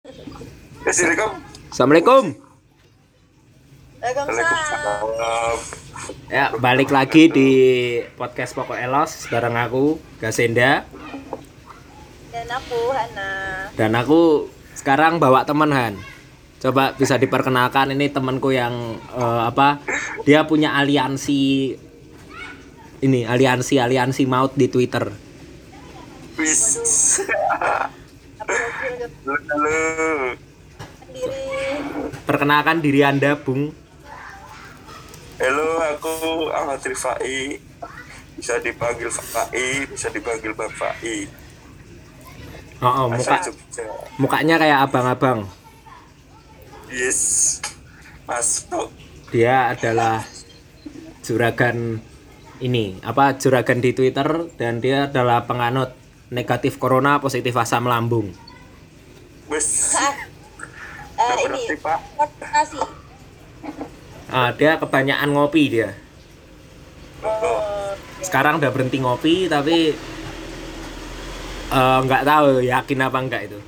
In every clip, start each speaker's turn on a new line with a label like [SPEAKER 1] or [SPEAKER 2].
[SPEAKER 1] Assalamualaikum.
[SPEAKER 2] Assalamualaikum.
[SPEAKER 3] Waalaikumsalam.
[SPEAKER 2] Ya, balik lagi di podcast Pokok Elos bareng aku, Gasenda.
[SPEAKER 3] Dan aku Hana.
[SPEAKER 2] Dan aku sekarang bawa teman Han. Coba bisa diperkenalkan ini temanku yang eh, apa? Dia punya aliansi ini aliansi aliansi maut di Twitter.
[SPEAKER 1] Halo,
[SPEAKER 3] sendiri?
[SPEAKER 2] Perkenalkan diri Anda, Bung.
[SPEAKER 1] Halo, aku Ahmad Rifai. Bisa dipanggil Fai, bisa dipanggil Bang Fai.
[SPEAKER 2] Oh, oh, muka
[SPEAKER 1] Jogja.
[SPEAKER 2] mukanya kayak abang-abang.
[SPEAKER 1] Yes. Masuk.
[SPEAKER 2] Dia adalah juragan ini apa juragan di Twitter dan dia adalah penganut negatif corona positif asam lambung.
[SPEAKER 1] Wis.
[SPEAKER 3] Ah, eh, ini konsultasi.
[SPEAKER 2] Ah, dia kebanyakan ngopi dia.
[SPEAKER 3] Oh,
[SPEAKER 2] Sekarang udah berhenti ngopi tapi eh, nggak tahu yakin apa enggak itu.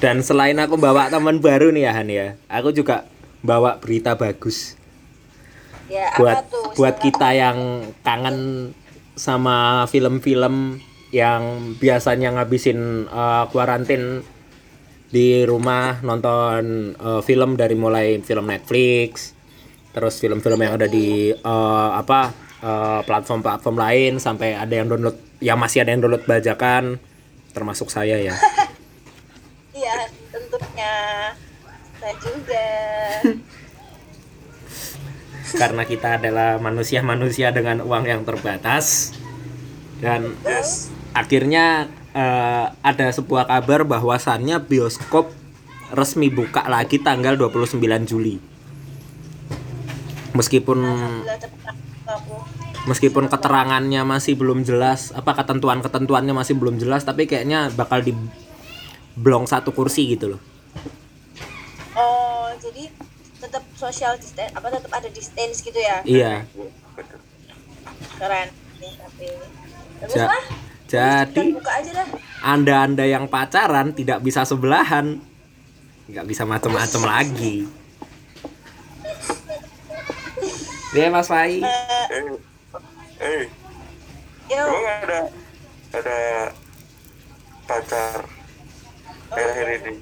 [SPEAKER 2] Dan selain aku bawa teman baru nih ya Han ya, aku juga bawa berita bagus.
[SPEAKER 3] ya
[SPEAKER 2] buat
[SPEAKER 3] apa tuh?
[SPEAKER 2] buat kita yang kangen sama film-film yang biasanya ngabisin uh, kuarantin di rumah nonton uh, film dari mulai film Netflix terus film-film yang ada di uh, apa uh, platform-platform lain sampai ada yang download yang masih ada yang download bajakan termasuk saya ya
[SPEAKER 3] Iya, tentunya. Saya juga.
[SPEAKER 2] karena kita adalah manusia-manusia dengan uang yang terbatas dan
[SPEAKER 1] Yes.
[SPEAKER 2] Akhirnya eh, ada sebuah kabar bahwasannya bioskop resmi buka lagi tanggal 29 Juli. Meskipun meskipun keterangannya masih belum jelas, apa ketentuan-ketentuannya masih belum jelas, tapi kayaknya bakal di blong satu kursi gitu loh.
[SPEAKER 3] Oh, jadi tetap social distance apa tetap ada distance gitu ya?
[SPEAKER 2] Iya.
[SPEAKER 3] Keren. Tapi bagus
[SPEAKER 2] Ja-
[SPEAKER 3] lah.
[SPEAKER 2] Jadi
[SPEAKER 3] Kita buka aja dah.
[SPEAKER 2] anda-anda yang pacaran tidak bisa sebelahan, nggak bisa macem-macem lagi. Dia Mas Fai.
[SPEAKER 3] Eh,
[SPEAKER 1] Eh, eh, emang ada ada pacar akhir-akhir ini?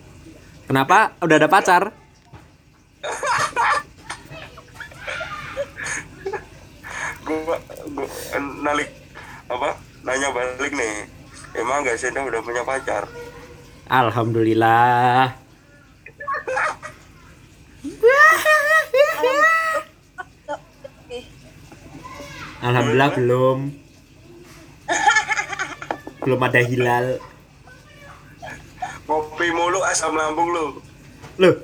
[SPEAKER 2] Kenapa? Udah ada pacar?
[SPEAKER 1] Gua, gua nalik apa? Nanya balik nih. Emang gak sih udah punya pacar?
[SPEAKER 2] Alhamdulillah. Alhamdulillah belum. Belum ada hilal.
[SPEAKER 1] Ngopi mulu asam lambung lu.
[SPEAKER 2] Loh.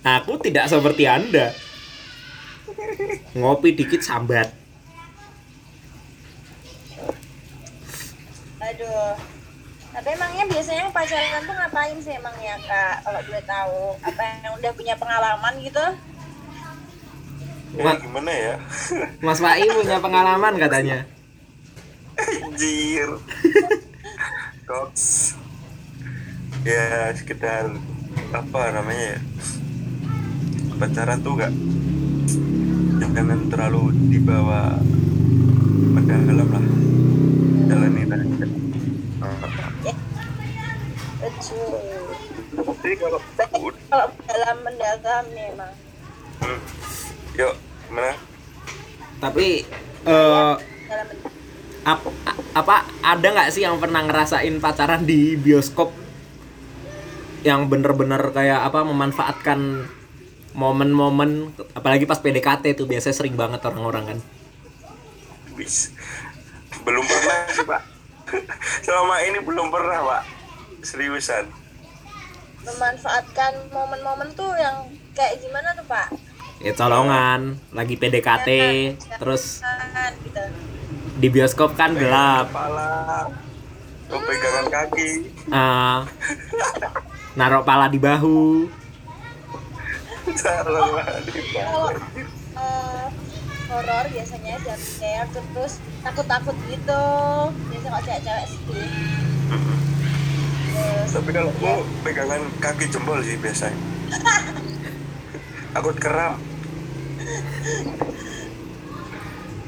[SPEAKER 2] Aku tidak seperti Anda. Ngopi dikit sambat.
[SPEAKER 3] Aduh. Tapi emangnya biasanya yang pacaran tuh ngapain sih emangnya kak? Kalau boleh tahu, apa yang udah punya pengalaman gitu?
[SPEAKER 1] Ya,
[SPEAKER 2] Ma-
[SPEAKER 1] gimana ya?
[SPEAKER 2] Mas Fai punya pengalaman katanya.
[SPEAKER 1] Anjir. Koks. Ya sekitar apa namanya ya? Pacaran tuh gak jangan terlalu dibawa mendalam lah. Aja.
[SPEAKER 3] Betul.
[SPEAKER 1] Tapi kalau
[SPEAKER 3] dalam emang.
[SPEAKER 1] Hmm. Yuk, gimana?
[SPEAKER 2] Tapi eh ap- apa ada nggak sih yang pernah ngerasain pacaran di bioskop yang bener-bener kayak apa memanfaatkan momen-momen apalagi pas PDKT tuh biasanya sering banget orang-orang kan
[SPEAKER 1] Bis. Belum pernah sih, Pak. Selama ini belum pernah, Pak. Seriusan.
[SPEAKER 3] Memanfaatkan momen-momen tuh yang kayak gimana tuh pak?
[SPEAKER 2] ya colongan lagi PDKT terus
[SPEAKER 3] Kan, gitu.
[SPEAKER 2] di bioskop kan gelap
[SPEAKER 1] Kepala. Lo pegangan kaki.
[SPEAKER 2] Eh, naruh pala di bahu
[SPEAKER 1] Salah
[SPEAKER 3] Kalau eh, horor biasanya jam terus takut-takut gitu. Biasanya kalau cewek-cewek sih.
[SPEAKER 1] Tapi kalau aku pegangan kaki jempol sih biasanya. Aku keram.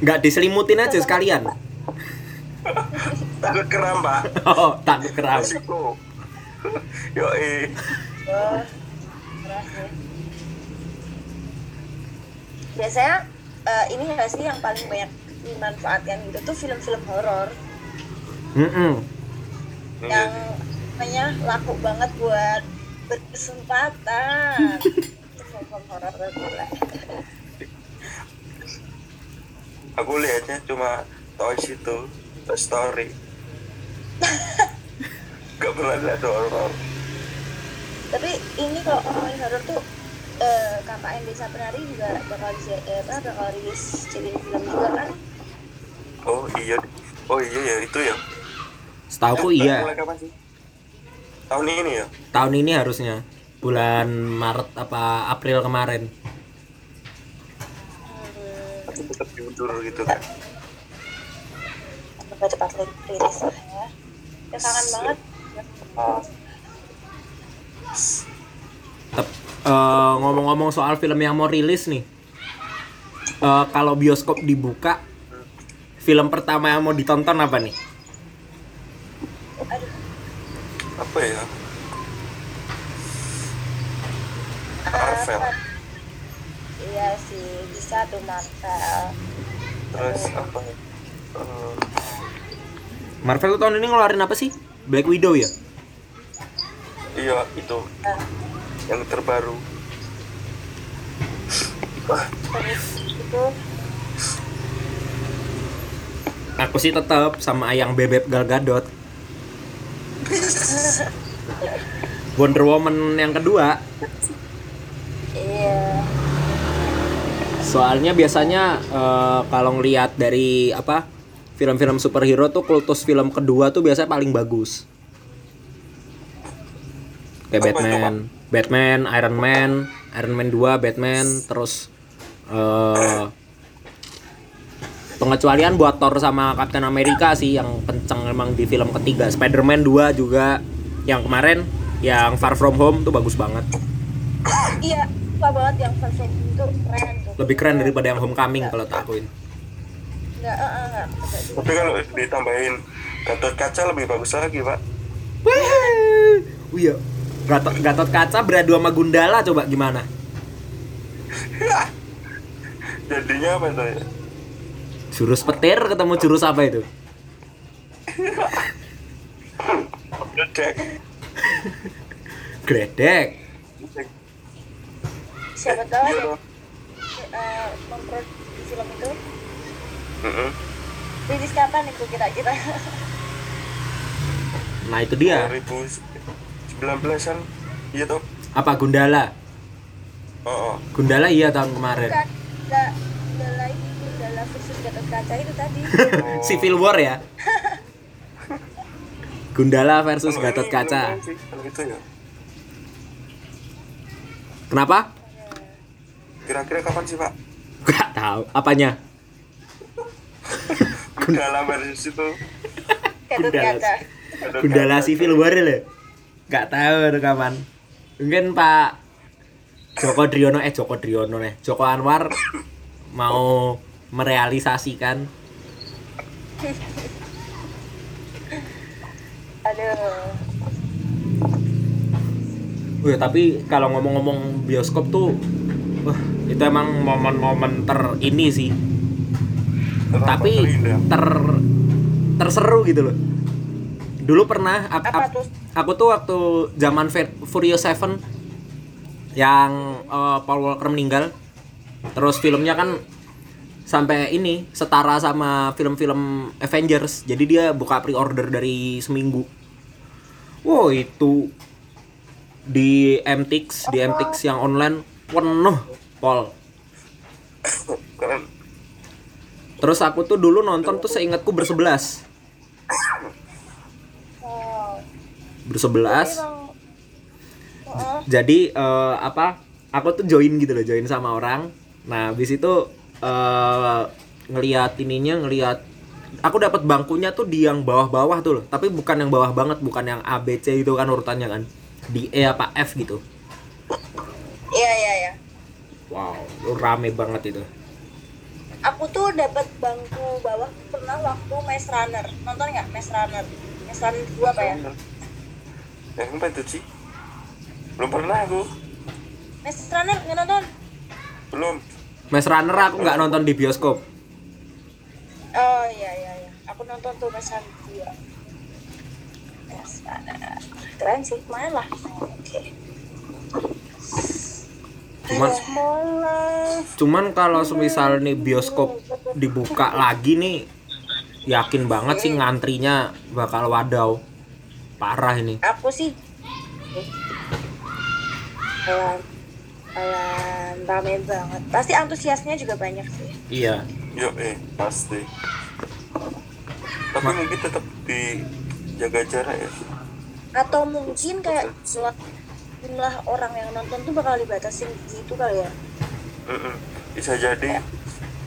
[SPEAKER 2] nggak diselimutin aja sekalian
[SPEAKER 1] Takut keram, Pak.
[SPEAKER 2] oh takut keram
[SPEAKER 1] Resiko.
[SPEAKER 3] Ya. Biasanya eh, ini nggak sih yang paling banyak dimanfaatkan itu tuh film-film horor
[SPEAKER 2] Mm-mm.
[SPEAKER 3] yang namanya laku banget buat berkesempatan. Itu film horor gila.
[SPEAKER 1] Aku lihatnya cuma Toys itu, Toy Story. Gak pernah lihat horor.
[SPEAKER 3] Tapi ini kalau ngomongin horor tuh eh, KKN Desa Penari juga bakal di eh, apa bakal rilis jadi film juga kan?
[SPEAKER 1] Oh iya, oh iya ya itu ya.
[SPEAKER 2] Setauku
[SPEAKER 1] Eh,
[SPEAKER 2] iya
[SPEAKER 1] Mulai kapan sih? Tahun ini ya.
[SPEAKER 2] tahun ini harusnya bulan Maret apa April kemarin
[SPEAKER 3] Hmm,
[SPEAKER 1] Tapi tetap diundur gitu kan.
[SPEAKER 3] semoga cepat rilis ya. Ya kangen banget.
[SPEAKER 2] Tep- eh, ngomong-ngomong soal film yang mau rilis nih Eh, kalau bioskop dibuka film pertama yang mau ditonton apa nih
[SPEAKER 3] aduh.
[SPEAKER 1] Apa ya? Marvel.
[SPEAKER 3] Iya sih, bisa tuh Marvel.
[SPEAKER 1] Terus apa? Eh,
[SPEAKER 2] Marvel tuh tahun ini ngeluarin apa sih Black Widow ya
[SPEAKER 1] iya itu
[SPEAKER 3] Nah,
[SPEAKER 1] yang terbaru. Wah,
[SPEAKER 3] terus itu
[SPEAKER 2] aku sih tetap sama ayang bebek Gal Gadot. Wonder Woman yang kedua.
[SPEAKER 3] Iya.
[SPEAKER 2] Soalnya biasanya eh, kalau ngelihat dari apa film-film superhero tuh kultus film kedua tuh biasanya paling bagus. Kayak
[SPEAKER 1] Apa itu,
[SPEAKER 2] Batman, Iron Man, Iron Man 2, Batman, terus eh pengecualian buat Thor sama Captain America sih yang kenceng emang di film ketiga. Spider-Man 2 juga yang kemarin yang Far From Home tuh bagus banget.
[SPEAKER 3] iya suka banget yang versi itu keren tuh
[SPEAKER 2] Lebih keren daripada yang Homecoming kalau tak akuin.
[SPEAKER 3] nggak eh, eh, nggak nggak juga.
[SPEAKER 1] tapi kalau ditambahin Gatot kaca lebih bagus lagi, Pak.
[SPEAKER 2] Wah, iya. Gatot, Gatot kaca beradu sama Gundala coba gimana?
[SPEAKER 1] Jadinya apa ya?
[SPEAKER 2] Jurus petir ketemu jurus apa itu?
[SPEAKER 1] Dedek.
[SPEAKER 2] Gledek.
[SPEAKER 3] siapa tahu
[SPEAKER 1] dong.
[SPEAKER 3] eh, memproduksi film itu rilis kapan itu kira-kira
[SPEAKER 2] Nah itu dia.
[SPEAKER 1] 2019-an. Iya toh.
[SPEAKER 2] Apa Gundala?
[SPEAKER 1] Oh, oh.
[SPEAKER 2] Gundala iya tahun kemarin.
[SPEAKER 3] bukan nggak lagi Gundala versus Gatot Kaca itu tadi
[SPEAKER 1] Oh.
[SPEAKER 2] Civil War ya. Gundala versus
[SPEAKER 1] Kalau
[SPEAKER 2] Gatot
[SPEAKER 1] ini
[SPEAKER 2] Kaca.
[SPEAKER 1] belum sih, Kalau itu ya.
[SPEAKER 2] Kenapa?
[SPEAKER 1] Kira-kira kapan sih, Pak?
[SPEAKER 2] Gak tahu. Apanya?
[SPEAKER 1] Dalam versus itu.
[SPEAKER 3] Gatot
[SPEAKER 2] Gundala. Gundala. Civil War ya? Gak tahu tuh kapan. Mungkin Pak Joko Driono eh Joko Driono nih. Joko Anwar mau merealisasikan
[SPEAKER 3] aduh
[SPEAKER 2] Wih, tapi kalau ngomong-ngomong bioskop tuh wah, itu emang momen-momen ter ini sih.
[SPEAKER 1] Terus
[SPEAKER 2] tapi
[SPEAKER 1] terindah?
[SPEAKER 2] ter terseru gitu loh. Dulu pernah ak-
[SPEAKER 3] apa tuh
[SPEAKER 2] aku tuh waktu zaman Furious Seven yang eh, Paul Walker meninggal. Terus filmnya kan sampai ini setara sama film-film Avengers. Jadi dia buka pre-order dari seminggu. Wow, itu di MTX, di MTX yang online penuh.
[SPEAKER 1] Keren.
[SPEAKER 2] Terus aku tuh dulu nonton tuh seingatku bersebelas. Bersebelas.
[SPEAKER 3] oh,
[SPEAKER 2] Jadi eh, apa? Aku tuh join gitu loh, join sama orang. Nah, habis itu eh ngeliat ininya, ngeliat aku dapat bangkunya tuh di yang bawah-bawah tuh loh tapi bukan yang bawah banget bukan yang A B C itu kan urutannya kan di E apa F gitu
[SPEAKER 3] Iya iya iya.
[SPEAKER 2] wow lu rame banget itu
[SPEAKER 3] Aku tuh dapat bangku bawah pernah waktu Maze Runner. Nonton nggak Maze Runner? Maze Runner 2 apa ya?
[SPEAKER 1] Yang apa itu sih? Belum pernah aku.
[SPEAKER 3] Maze Runner nggak nonton?
[SPEAKER 1] Belum.
[SPEAKER 2] Maze Runner aku nggak nonton di bioskop
[SPEAKER 3] Oh iya iya iya. Aku nonton tuh Maze Runner 2. Maze Runner. Keren sih, main lah. Oke.
[SPEAKER 2] Cuman-
[SPEAKER 3] Mola.
[SPEAKER 2] cuman kalau semisal nih bioskop dibuka lagi nih yakin banget sih ngantrinya bakal wadaw parah ini
[SPEAKER 3] Aku sih kayak kayak rame banget. Pasti antusiasnya juga banyak sih.
[SPEAKER 2] iya
[SPEAKER 1] Yuk eh pasti. Tapi
[SPEAKER 2] Ma-
[SPEAKER 1] mungkin tetap dijaga jarak ya.
[SPEAKER 3] Atau mungkin kayak jumlah jumlah orang yang nonton tuh bakal dibatasin gitu kali ya.
[SPEAKER 1] Mm-mm. Bisa jadi.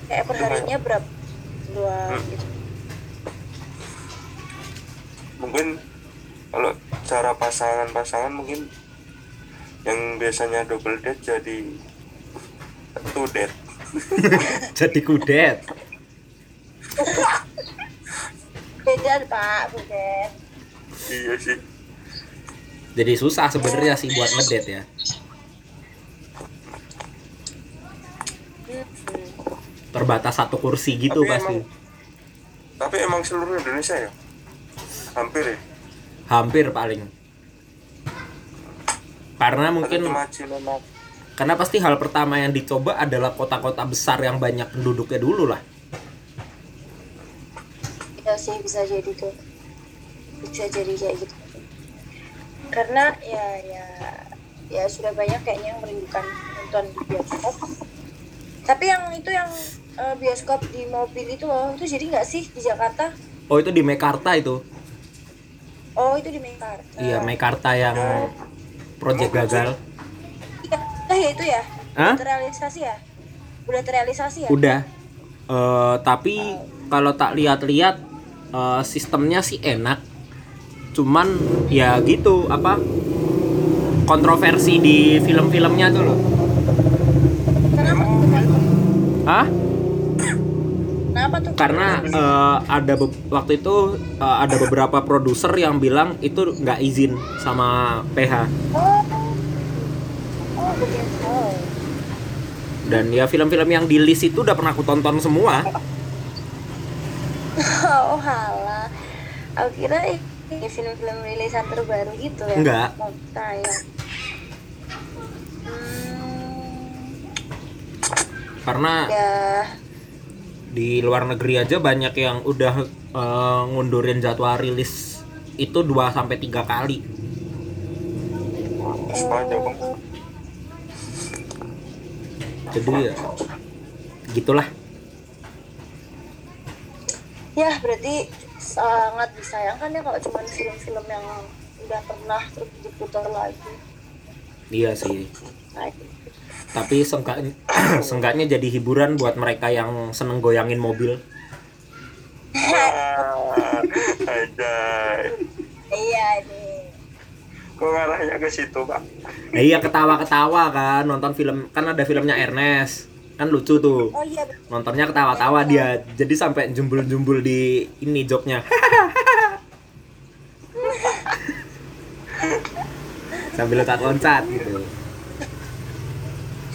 [SPEAKER 3] Kayak perharinya berapa? Dua
[SPEAKER 1] Hmm.
[SPEAKER 3] gitu.
[SPEAKER 1] Mungkin kalau cara pasangan-pasangan mungkin yang biasanya double date jadi two date.
[SPEAKER 2] jadi kudet
[SPEAKER 3] Beda pak, bukan.
[SPEAKER 1] Iya sih.
[SPEAKER 2] jadi susah sebenarnya sih buat ngedate ya terbatas satu kursi gitu
[SPEAKER 1] Tapi
[SPEAKER 2] pasti
[SPEAKER 1] emang- Tapi emang seluruh Indonesia ya? Hampir ya?
[SPEAKER 2] Hampir paling karena mungkin karena pasti hal pertama yang dicoba adalah kota-kota besar yang banyak penduduknya dulu lah
[SPEAKER 3] Ya sih bisa jadi tuh. Bisa jadi kayak gitu. Karena ya ya ya sudah banyak kayaknya yang merindukan nonton di bioskop. Tapi yang itu yang eh, bioskop di mobil itu loh, itu jadi nggak sih di Jakarta?
[SPEAKER 2] oh itu di Mekarta itu
[SPEAKER 3] Oh itu di Mekarta.
[SPEAKER 2] iya Mekarta yang project gagal
[SPEAKER 3] Iya, nah, ya itu ya.
[SPEAKER 2] Hah?
[SPEAKER 3] Udah terrealisasi ya? Udah terrealisasi ya?
[SPEAKER 2] udah Eh, tapi kalau tak lihat-lihat eh, sistemnya sih enak cuman ya gitu apa kontroversi di film-filmnya tuh loh? Hah?
[SPEAKER 3] Kenapa tuh?
[SPEAKER 2] karena eh, ada waktu itu eh, ada beberapa produser yang bilang itu nggak izin sama PH
[SPEAKER 3] Oh, oh begitu.
[SPEAKER 2] dan ya film-film yang di list itu udah pernah aku tonton semua
[SPEAKER 3] Oh halah. Aku kira ini film-film rilisan terbaru gitu ya.
[SPEAKER 2] Enggak.
[SPEAKER 3] Mau tayang. Hmm,
[SPEAKER 2] karena
[SPEAKER 3] ya,
[SPEAKER 2] di luar negeri aja banyak yang udah eh, ngundurin jadwal rilis itu 2 sampai tiga kali
[SPEAKER 1] Sepanjang bang.
[SPEAKER 2] jadi ya gitulah
[SPEAKER 3] ya berarti sangat disayangkan ya kalau cuma film-film yang udah pernah terus diputar lagi.
[SPEAKER 2] iya sih
[SPEAKER 3] Nah,
[SPEAKER 2] tapi seenggak- seenggaknya jadi hiburan buat mereka yang seneng goyangin mobil.
[SPEAKER 3] Iya nih.
[SPEAKER 1] Kok ngarahnya ke situ, Pak?
[SPEAKER 2] Nah, iya ketawa-ketawa kan nonton film kan ada filmnya Ernest. Kan lucu tuh.
[SPEAKER 3] Oh iya,
[SPEAKER 2] nontonnya ketawa-tawa dia jadi sampai jumbul-jumbul di ini joknya sambil loncat-loncat gitu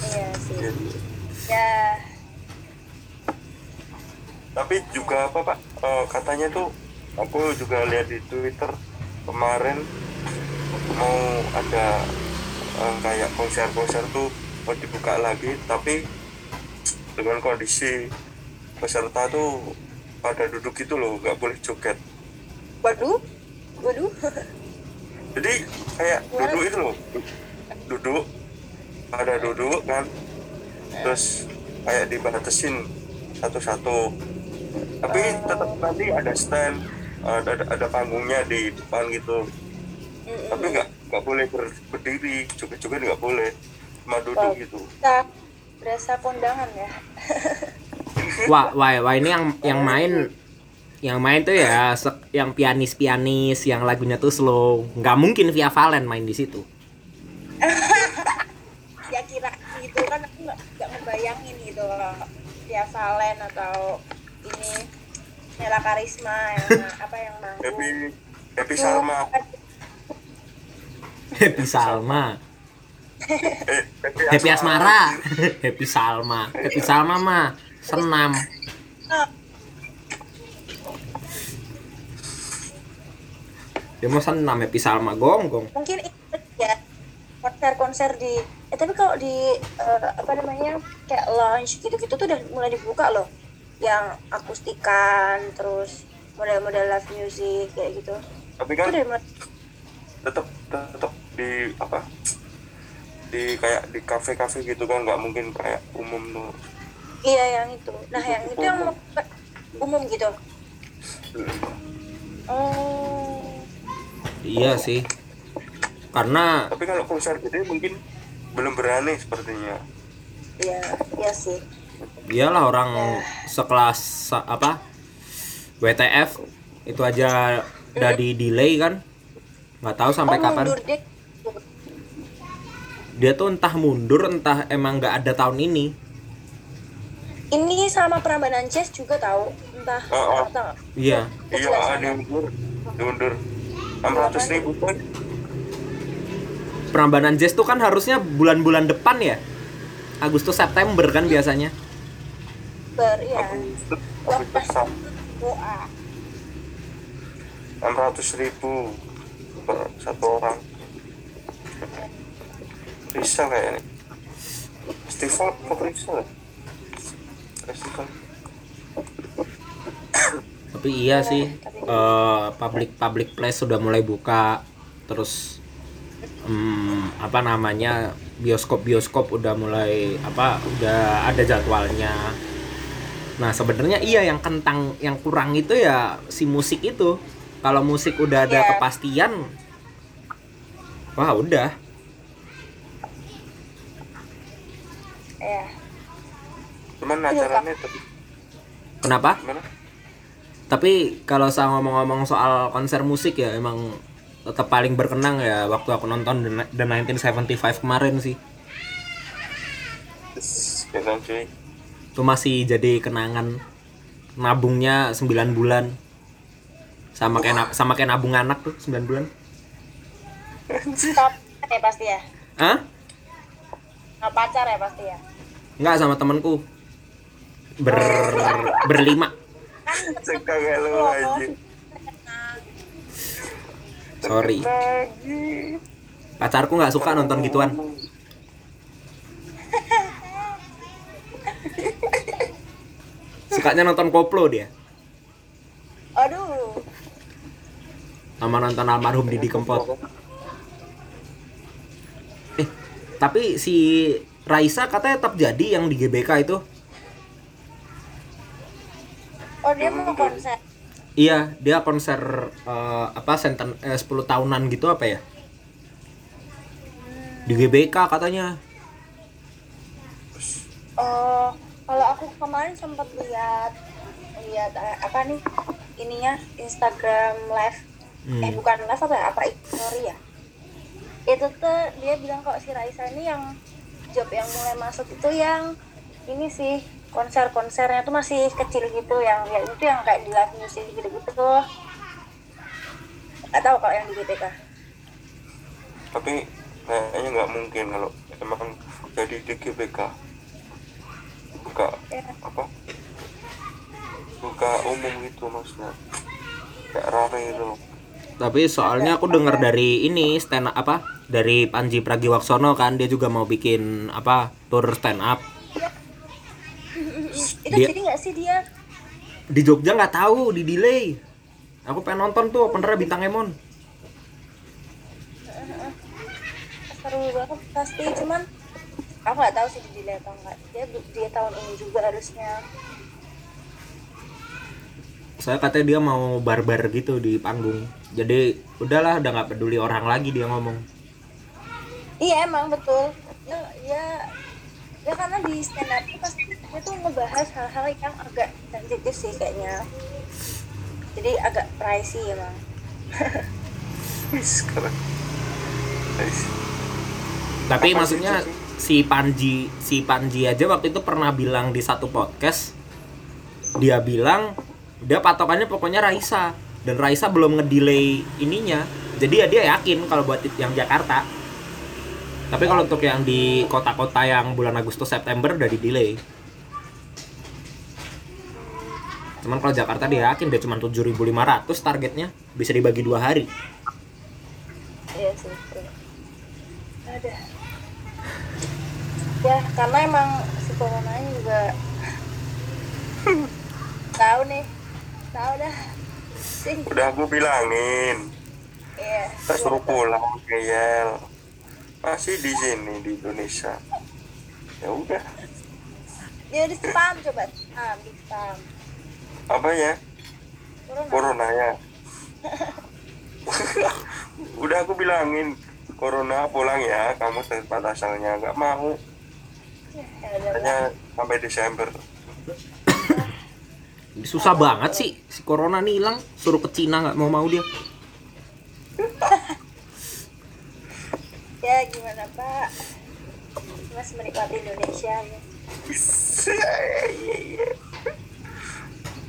[SPEAKER 3] iya sih. Ya,
[SPEAKER 1] Tapi juga apa, Pak? Eh, katanya tuh aku juga lihat di Twitter kemarin mau ada eh, kayak konser-konser tuh mau dibuka lagi tapi dengan kondisi peserta tuh pada duduk gitu loh nggak boleh joget.
[SPEAKER 3] Waduh, waduh.
[SPEAKER 1] jadi kayak duduk itu loh. Duduk pada duduk kan. Terus kayak dibatasin satu-satu. Tapi tetap nanti ada stand ada, ada, ada panggungnya di depan gitu. Tapi nggak nggak boleh ber- berdiri. Joget-joget nggak boleh. Cuma duduk gitu.
[SPEAKER 3] berasa kondangan ya.
[SPEAKER 2] wah wah wah ini yang yang main yang main tuh ya se- yang pianis-pianis yang lagunya tuh slow. Nggak mungkin Via Valen main di situ
[SPEAKER 3] ya kira gitu kan aku nggak nggak ngebayangin loh Via Valen atau ini Nela Karisma yang apa yang manggung
[SPEAKER 1] Happy Happy Salma.
[SPEAKER 2] Happy Salma.
[SPEAKER 1] Eh
[SPEAKER 2] Happy Asmara. Happy Salma. Happy Salma mah senam. Dia mau senam Happy Salma. Gonggong
[SPEAKER 3] mungkin itu ya konser-konser di eh tapi kalau di eh, apa namanya kayak lounge gitu-gitu tuh udah mulai dibuka loh. Yang akustikan terus model-model live music kayak gitu.
[SPEAKER 1] Tapi
[SPEAKER 3] itu
[SPEAKER 1] kan tetap tetap di apa di kayak di kafe-kafe gitu kan nggak mungkin kayak umum tuh.
[SPEAKER 3] Iya yang itu. Nah yang itu yang mau umum gitu. Oh.
[SPEAKER 2] Iya sih karena
[SPEAKER 1] tapi kalau konser gede mungkin belum berani sepertinya.
[SPEAKER 3] Iya iya sih.
[SPEAKER 2] iyalah orang sekelas sa- apa WTF itu aja udah di delay kan? Nggak tahu sampai
[SPEAKER 3] oh,
[SPEAKER 2] kapan.
[SPEAKER 3] Mundur deh
[SPEAKER 2] dia tuh entah mundur entah emang nggak ada tahun ini.
[SPEAKER 3] Ini sama Prambanan Jazz juga tahu. Entah
[SPEAKER 1] Oh, oh.
[SPEAKER 3] atau
[SPEAKER 2] iya.
[SPEAKER 1] Iya diundur diundur enam ratus ribu kan
[SPEAKER 2] Prambanan Jazz tuh kan harusnya bulan-bulan depan ya? Agustus September kan biasanya.
[SPEAKER 3] Ber ya
[SPEAKER 1] Agustus
[SPEAKER 3] lepas
[SPEAKER 1] Agustus
[SPEAKER 3] doa.
[SPEAKER 1] Enam ratus ribu per satu orang. Bisa kayaknya festival apa bisa? Ya? festival.
[SPEAKER 2] Tapi iya sih eh, public public place sudah mulai buka. Terus hmm, apa namanya bioskop bioskop udah mulai apa udah ada jadwalnya. Nah sebenarnya iya yang kentang yang kurang itu ya si musik itu. Kalau musik udah ada
[SPEAKER 3] Iya.
[SPEAKER 2] kepastian wah udah.
[SPEAKER 3] Ya
[SPEAKER 1] cuman
[SPEAKER 3] Iya,
[SPEAKER 1] acaranya tapi
[SPEAKER 2] kenapa?
[SPEAKER 1] Gimana?
[SPEAKER 2] Tapi kalau saya ngomong-ngomong soal konser musik ya emang tetap paling berkenang ya waktu aku nonton The Ni- The 1975 kemarin sih.
[SPEAKER 1] Cuy.
[SPEAKER 2] Itu masih jadi kenangan nabungnya 9 bulan. Sama kayak na- sama kayak nabung anak tuh 9 bulan.
[SPEAKER 3] Top ya pasti ya?
[SPEAKER 2] Ah
[SPEAKER 3] Sama pacar ya pasti ya?
[SPEAKER 2] Nggak sama temenku ber berlima.
[SPEAKER 1] Aja
[SPEAKER 2] sorry. Pacarku nggak suka nonton gituan. Sukanya nonton koplo dia.
[SPEAKER 3] Aduh.
[SPEAKER 2] Sama nonton almarhum Didi Kempot. Eh tapi si Raisa katanya tetap jadi yang di GBK itu.
[SPEAKER 3] Oh dia mau konser
[SPEAKER 2] iya dia konser eh, apa senten eh, 10 tahunan gitu apa ya? Di GBK katanya.
[SPEAKER 3] Oh kalau aku kemarin sempat lihat lihat eh, apa nih ininya Instagram live.
[SPEAKER 2] Hmm.
[SPEAKER 3] eh bukan live apa ya apa story ya. Itu tuh dia bilang kalau si Raisa ini yang job yang mulai masuk itu yang ini sih konser-konsernya tuh masih kecil gitu yang ya itu yang kayak di live music gitu-gitu tuh. Nggak tahu kalau yang di GTK
[SPEAKER 1] tapi kayaknya nggak mungkin kalau emang jadi di GBK buka
[SPEAKER 3] ya.
[SPEAKER 1] apa? Buka umum gitu maksudnya. Kayak rame gitu
[SPEAKER 2] tapi soalnya aku dengar dari ini stand up apa? Dari Panji Pragiwaksono kan dia juga mau bikin apa? Tour stand up
[SPEAKER 3] itu
[SPEAKER 2] Dia-
[SPEAKER 3] jadi nggak sih dia?
[SPEAKER 2] Di Jogja nggak tahu di delay. Aku pengen nonton tuh opener bintang Emon.
[SPEAKER 3] Seru banget pasti. Cuman aku nggak tahu sih di delay atau enggak dia dia tahun ini juga harusnya.
[SPEAKER 2] Saya katanya dia mau barbar gitu di panggung. Jadi udahlah udah nggak peduli orang lagi dia ngomong.
[SPEAKER 3] Iya emang betul. Ya ya ya karena di stand up itu pasti dia tuh ngebahas hal-hal yang agak sensitif sih kayaknya. Jadi agak pricey emang.
[SPEAKER 1] Wis,
[SPEAKER 2] Tapi
[SPEAKER 1] Apa
[SPEAKER 2] maksudnya
[SPEAKER 1] sih,
[SPEAKER 2] si Panji si Panji aja waktu itu pernah bilang di satu podcast dia bilang dia patokannya pokoknya Raisa. Dan Raisa belum ngedelay ininya. Jadi ya dia yakin kalau buat yang Jakarta. Tapi kalau untuk yang di kota-kota yang bulan Agustus September udah di delay. Cuman kalau Jakarta dia yakin dia cuma 7.500 targetnya bisa dibagi dua hari.
[SPEAKER 3] iya sih ada. Ya karena emang si coronanya juga tahu nih. Tahu dah. Sih.
[SPEAKER 1] Udah aku bilangin.
[SPEAKER 3] Iya
[SPEAKER 1] kita suruh pulang ke Yel masih di sini di Indonesia. Ya udah.
[SPEAKER 3] Dia di spam coba. Spam di spam.
[SPEAKER 1] Apa ya?
[SPEAKER 3] Corona.
[SPEAKER 1] Corona ya. Udah aku bilangin corona pulang ya. Kamu tempat asalnya nggak mau.
[SPEAKER 3] Ya ada
[SPEAKER 1] hanya sampai Desember.
[SPEAKER 2] Susah banget sih. Si corona nih hilang, suruh ke Cina nggak mau mau dia.
[SPEAKER 3] ya gimana pak mas menikmati Indonesia ya
[SPEAKER 1] Iya, iya.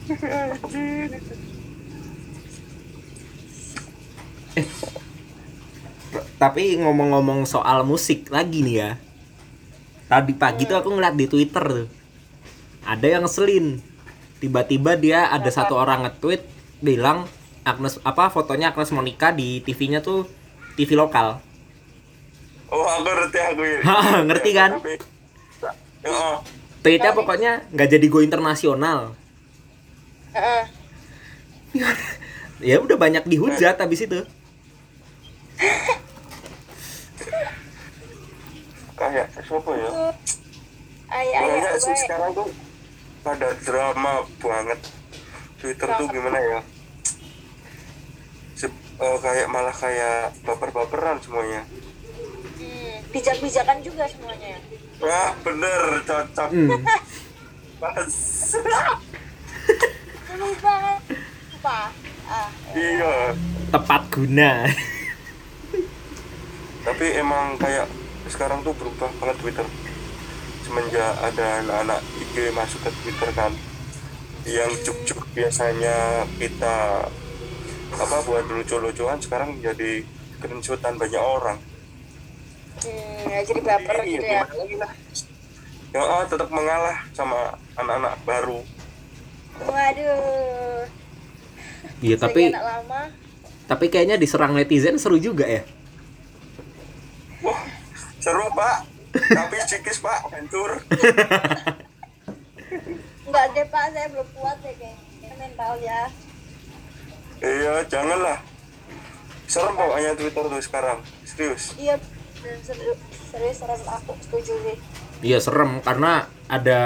[SPEAKER 1] Anjir.
[SPEAKER 2] Tapi ngomong-ngomong soal musik lagi nih ya. Tadi pagi tuh aku ngeliat di Twitter tuh. Ada yang ngeselin. Tiba-tiba dia ada satu orang nge-tweet bilang Agnes apa fotonya Agnes Monica di TV-nya tuh TV lokal.
[SPEAKER 1] Oh aku ngerti aku ini.
[SPEAKER 2] Ngerti kan?
[SPEAKER 1] Tapi- Oh,
[SPEAKER 2] Tweetnya pokoknya nggak jadi go internasional.
[SPEAKER 3] Heeh.
[SPEAKER 2] Ya udah banyak dihujat habis itu.
[SPEAKER 1] kayak siapa ya?
[SPEAKER 3] ayah ayah
[SPEAKER 1] Banyak sih sekarang tuh pada drama banget. Twitter tuh gimana ya? Se- eh, kayak malah kayak baper-baperan semuanya.
[SPEAKER 3] Bijak-bijakan juga semuanya
[SPEAKER 1] Wah bener cocok
[SPEAKER 2] Hmm.
[SPEAKER 1] pas.
[SPEAKER 3] Banget apa ah
[SPEAKER 1] iya.
[SPEAKER 2] Tepat guna.
[SPEAKER 1] Tapi emang kayak sekarang tuh berubah banget Twitter. Semenjak ada anak-anak IG masuk ke Twitter kan, yang cuk-cuk biasanya kita apa buat lucu-lucuan sekarang jadi screenshotan banyak orang.
[SPEAKER 3] Hmm, ya jadi baper
[SPEAKER 1] Iya,
[SPEAKER 3] gitu ya
[SPEAKER 1] lagi lah. Ya, ah, tetap mengalah sama anak-anak baru.
[SPEAKER 3] waduh
[SPEAKER 2] Iya tapi
[SPEAKER 3] anak lama
[SPEAKER 2] tapi kayaknya diserang netizen seru juga ya.
[SPEAKER 1] Wah, seru pak. Tapi psikis pak, hancur.
[SPEAKER 3] enggak deh pak saya belum kuat deh kayaknya mental ya
[SPEAKER 1] Iya, janganlah. Serem pokoknya Twitter tuh sekarang. Serius.
[SPEAKER 3] iya serius serem. Aku setuju sih.
[SPEAKER 2] Iya serem. Karena ada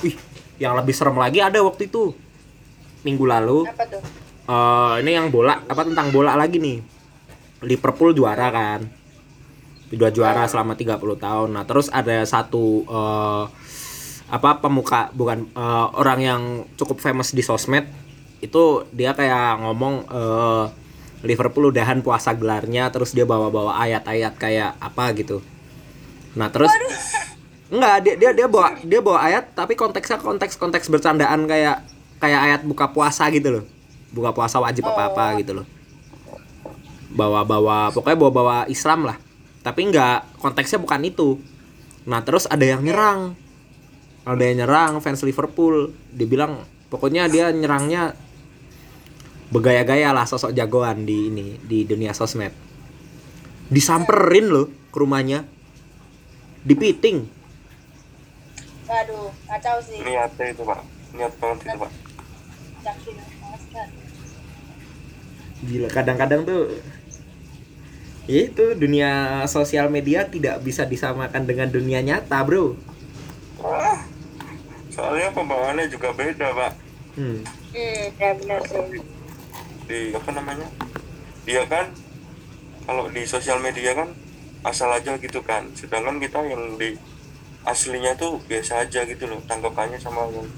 [SPEAKER 2] wih yang lebih serem lagi ada waktu itu. Minggu lalu.
[SPEAKER 3] Apa tuh?
[SPEAKER 2] Eh ini yang bola apa tentang bola lagi nih? Liverpool juara kan? Dua juara selama 30 tahun. Nah terus ada satu eh, apa pemuka bukan eh, orang yang cukup famous di sosmed. Itu dia kayak ngomong eh, Liverpool udahan puasa gelarnya terus dia bawa-bawa ayat-ayat kayak apa gitu nah terus Enggak, dia dia dia bawa dia bawa ayat tapi konteksnya konteks konteks bercandaan kayak kayak ayat buka puasa gitu loh. Buka puasa wajib apa apa gitu loh. Bawa-bawa pokoknya bawa-bawa Islam lah. Tapi enggak konteksnya bukan itu. Nah, terus ada yang nyerang. Ada yang nyerang fans Liverpool. Dia bilang pokoknya dia nyerangnya bergaya-gaya lah sosok jagoan di ini di dunia sosmed. Disamperin loh ke rumahnya. Dipiting.
[SPEAKER 3] waduh kacau sih
[SPEAKER 1] Niatnya itu pak. Niat banget itu pak.
[SPEAKER 2] Gila, kadang-kadang tuh itu dunia sosial media tidak bisa disamakan dengan dunia nyata, Bro.
[SPEAKER 1] Wah, soalnya pembawaannya juga beda pak.
[SPEAKER 2] Hmm.
[SPEAKER 3] hmm ya benar sih
[SPEAKER 1] Di apa namanya? Dia kan kalau di sosial media kan asal aja gitu kan. Sedangkan kita yang di aslinya tuh biasa aja gitu loh. Tanggapannya sama yang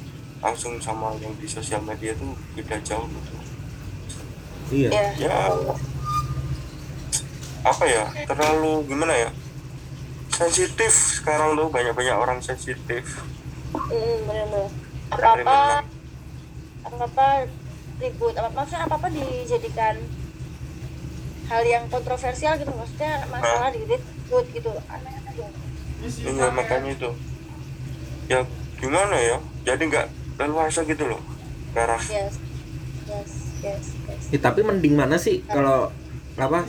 [SPEAKER 1] langsung sama yang di sosial media tuh beda jauh gitu.
[SPEAKER 2] Iya.
[SPEAKER 3] ya
[SPEAKER 1] ya apa ya terlalu gimana ya sensitif sekarang tuh banyak banyak orang sensitif
[SPEAKER 3] mm, bener-bener apa
[SPEAKER 1] Dari
[SPEAKER 3] apa apa apa ribut. Apa maksudnya apa apa dijadikan hal yang kontroversial gitu. Maksudnya masalah di ribut gitu. Aneh aja.
[SPEAKER 1] Iya makanya itu. Ya gimana ya? Jadi nggak leluasa gitu loh sekarang
[SPEAKER 3] yes yes yes yes.
[SPEAKER 2] Ya, tapi mending mana sih kalau apa?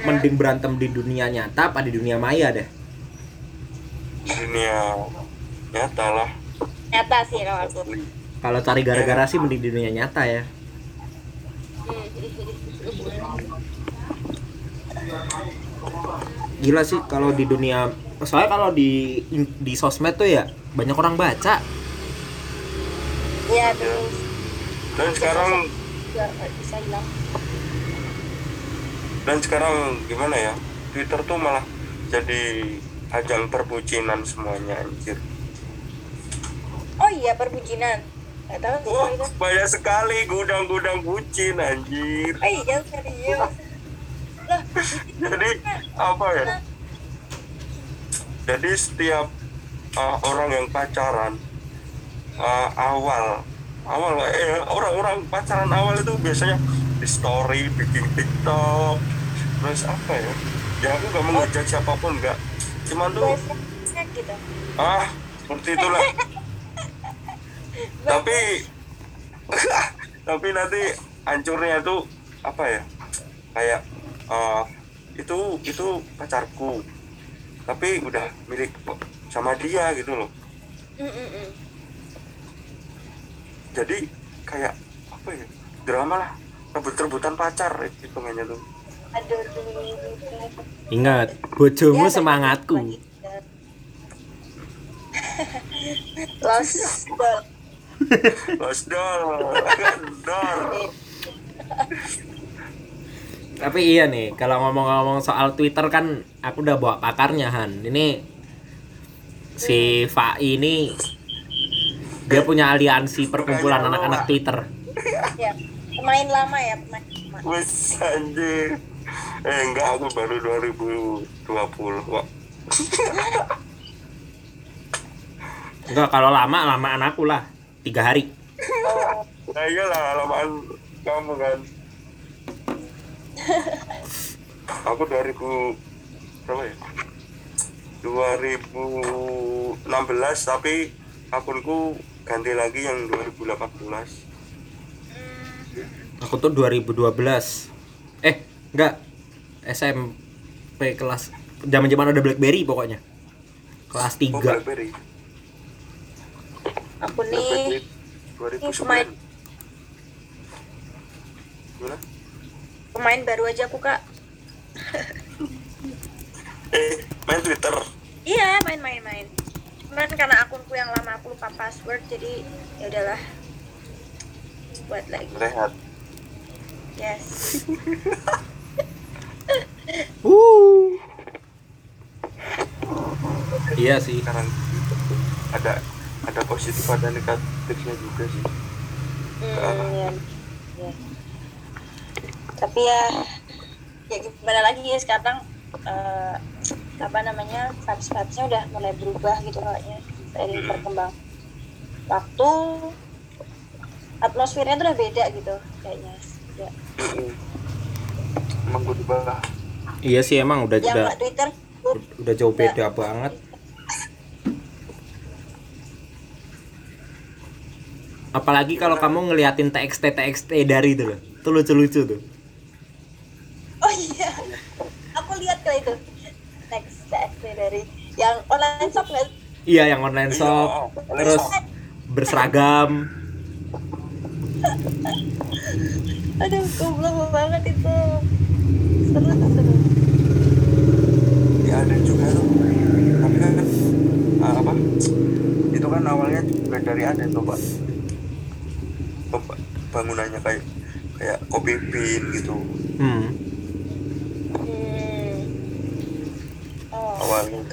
[SPEAKER 2] Mending berantem di dunia nyata apa di dunia maya deh?
[SPEAKER 1] dunia nyata lah.
[SPEAKER 3] Nyata sih kalau aku.
[SPEAKER 2] Kalau cari gara-gara sih mending di dunia nyata ya. Gila sih kalau di dunia soalnya kalau di di sosmed tuh ya banyak orang baca.
[SPEAKER 3] ya terus.
[SPEAKER 1] Dan sekarang
[SPEAKER 3] bisa hilang
[SPEAKER 1] dan sekarang gimana ya Twitter tuh malah jadi ajang perbucinan semuanya anjir.
[SPEAKER 3] Oh iya perbucinan
[SPEAKER 1] wah banyak sekali gudang-gudang bucin anjir.
[SPEAKER 3] Oh iya serius. Lah
[SPEAKER 1] jadi apa ya? Jadi setiap uh, orang yang pacaran uh, awal awal eh, orang-orang pacaran awal itu biasanya di story bikin tiktok terus apa ya? Ya aku gak mengejak siapa pun enggak cuman tuh
[SPEAKER 3] gitu.
[SPEAKER 1] Ah seperti itulah tapi tapi nanti hancurnya tuh apa ya? Kayak eh, itu itu pacarku. Tapi udah milik sama dia gitu loh.
[SPEAKER 3] Mm, mm, mm.
[SPEAKER 1] jadi kayak apa ya? Drama lah. Rebut-rebutan pacar hitungannya tuh.
[SPEAKER 3] Aduh tuh
[SPEAKER 2] Ingat, bojomu
[SPEAKER 3] Ya,
[SPEAKER 2] semangatku.
[SPEAKER 3] Lost doll.
[SPEAKER 1] Los dor dor
[SPEAKER 2] Tapi iya nih, kalau ngomong-ngomong soal Twitter kan aku udah bawa pakarnya Han. Ini si Fai ini dia punya aliansi perkumpulan anak-anak Twitter.
[SPEAKER 3] Ya, pemain lama ya, pemain lama.
[SPEAKER 1] wes anjir eh enggak aku baru 2020 kok
[SPEAKER 2] Enggak, kalau lama lama anakku lah. Tiga hari.
[SPEAKER 3] Oh,
[SPEAKER 1] nah iyalah lamaan kamu kan aku 2000 berapa ya 2016 tapi akunku ganti lagi yang 2018
[SPEAKER 2] Aku tuh 2012. Eh, enggak. SMP kelas zaman-zaman ada BlackBerry pokoknya. Kelas
[SPEAKER 1] oh
[SPEAKER 2] 3.
[SPEAKER 1] Blackberry
[SPEAKER 3] aku nih Ini pemain.
[SPEAKER 1] 2009 gimana
[SPEAKER 3] pemain baru aja aku kak.
[SPEAKER 1] eh main Twitter
[SPEAKER 3] Iya, main-main-main. Cuman karena akunku yang lama aku lupa password, jadi ya udahlah buat lagi.
[SPEAKER 1] rehat
[SPEAKER 3] Yes.
[SPEAKER 2] Uh. Iya sih.
[SPEAKER 1] sekarang ada ada positif ada negatifnya juga sih
[SPEAKER 3] Hmm, ya. ya. Tapi ya, ya gimana lagi ya sekarang eh, apa namanya vibes vibesnya udah mulai berubah gitu kayaknya dari perkembang waktu atmosfernya tuh udah beda gitu kayaknya. Ya.
[SPEAKER 1] Mm-mm. emang gue dibah
[SPEAKER 2] Iya sih emang udah
[SPEAKER 3] Yang
[SPEAKER 2] udah
[SPEAKER 3] Twitter, tuh,
[SPEAKER 2] udah jauh beda banget. Apalagi kalau kamu ngeliatin TXT TXT dari itu loh. Itu lucu-lucu tuh.
[SPEAKER 3] Oh iya, aku lihat kali itu next TXT dari yang online shop nggak?
[SPEAKER 2] Iya yang online shop terus berseragam.
[SPEAKER 3] Aduh, goblok banget itu. Seru tuh seru.
[SPEAKER 1] ya ada juga tuh tapi kan ah, apa itu kan awalnya juga dari ada tuh pak bangunannya kayak kayak kopi bean gitu
[SPEAKER 2] Hmm.
[SPEAKER 3] Hmm. Oh,
[SPEAKER 1] awalnya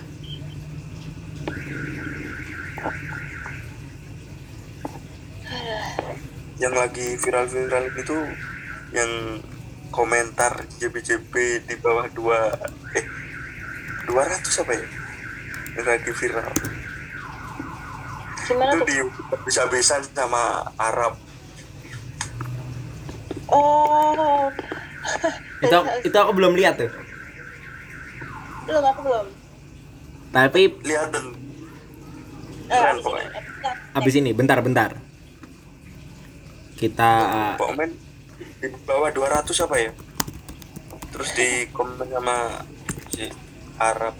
[SPEAKER 1] yang lagi viral-viral gitu yang komentar JB-JB di bawah dua eh 200 apa ya yang lagi viral
[SPEAKER 3] Gimana
[SPEAKER 1] itu
[SPEAKER 3] tuh?
[SPEAKER 1] di bisa-bisan sama Arab
[SPEAKER 3] Oh.
[SPEAKER 2] Itu itu aku belum lihat tuh.
[SPEAKER 3] belum aku belum.
[SPEAKER 2] Tapi
[SPEAKER 1] lihat dan
[SPEAKER 3] Eh,
[SPEAKER 1] Keren
[SPEAKER 3] abis ini,
[SPEAKER 1] pokoknya.
[SPEAKER 3] abis ini.
[SPEAKER 2] habis ini bentar bentar. Kita
[SPEAKER 1] komen di bawah 200 apa ya terus di komen sama si Arab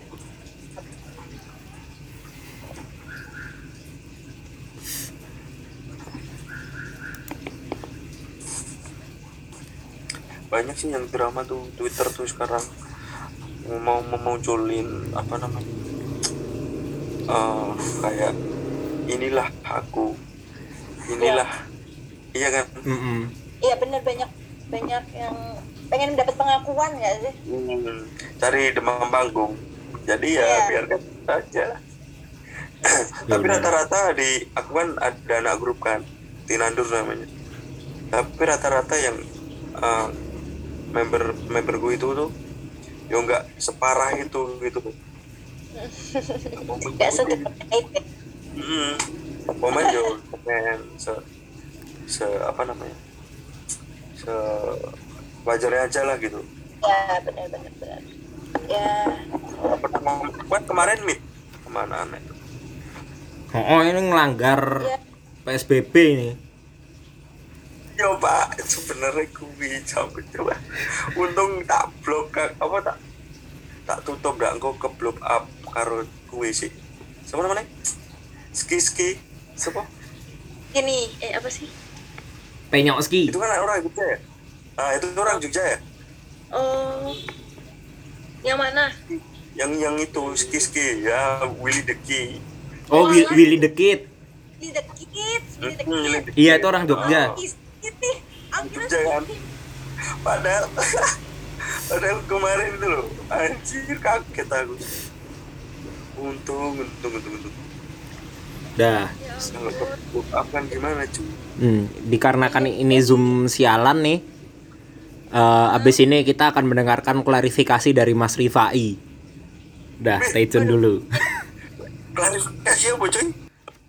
[SPEAKER 1] banyak sih yang drama tuh Twitter tuh sekarang mau memunculin apa namanya eh kayak inilah aku inilah iya kan
[SPEAKER 2] mm-mm.
[SPEAKER 3] Iya bener banyak banyak yang pengen dapat pengakuan ya sih?
[SPEAKER 1] Hmm, cari demam panggung jadi ya
[SPEAKER 3] Iya.
[SPEAKER 1] biarkan saja tapi
[SPEAKER 2] udah.
[SPEAKER 1] rata-rata di aku kan ada anak grup kan Tinandur namanya tapi rata-rata yang eh, member member gue itu tuh ya nggak separah itu gitu.
[SPEAKER 3] Gak sedikit
[SPEAKER 1] hmm, komen yo komen se se apa namanya se wajarnya aja lah gitu.
[SPEAKER 3] Ya benar benar benar. Ya.
[SPEAKER 1] Kan kemarin mit ke mana aneh
[SPEAKER 2] Oh, ini ngelanggar
[SPEAKER 3] ya.
[SPEAKER 2] PSBB ini.
[SPEAKER 1] Yo pak, sebenarnya kuwi coba coba. Untung tak blok apa tak tak tutup dak engko ke blow up karo kuwi sih. Sama namanya? Ski ski. Siapa?
[SPEAKER 3] ini eh apa sih?
[SPEAKER 2] Penyok ski.
[SPEAKER 1] Itu kan orang Jogja ya? Ah, itu orang Jogja ya?
[SPEAKER 3] Oh yang mana?
[SPEAKER 1] Yang yang itu ski ski ya Willy the Key.
[SPEAKER 2] Oh, Will- Willy the Kid.
[SPEAKER 3] Dekit, di
[SPEAKER 1] Hmm, Willy
[SPEAKER 3] dekit.
[SPEAKER 1] the Key.
[SPEAKER 2] Iya, itu orang Jogja.
[SPEAKER 1] Oh,
[SPEAKER 3] Itu aku kira
[SPEAKER 1] Jogja kan? Padahal padahal kemarin itu loh anjir kaget aku. Untung, untung, untung, untung.
[SPEAKER 2] Dah.
[SPEAKER 3] Ya
[SPEAKER 1] Kalau ke
[SPEAKER 3] ampun.
[SPEAKER 1] blow up kan gimana cuy?
[SPEAKER 2] Hmm, dikarenakan ini Zoom sialan nih. eh, abis ini kita akan mendengarkan klarifikasi dari Mas Rifai. Dah, stay tune dulu.
[SPEAKER 1] klarifikasi apa coy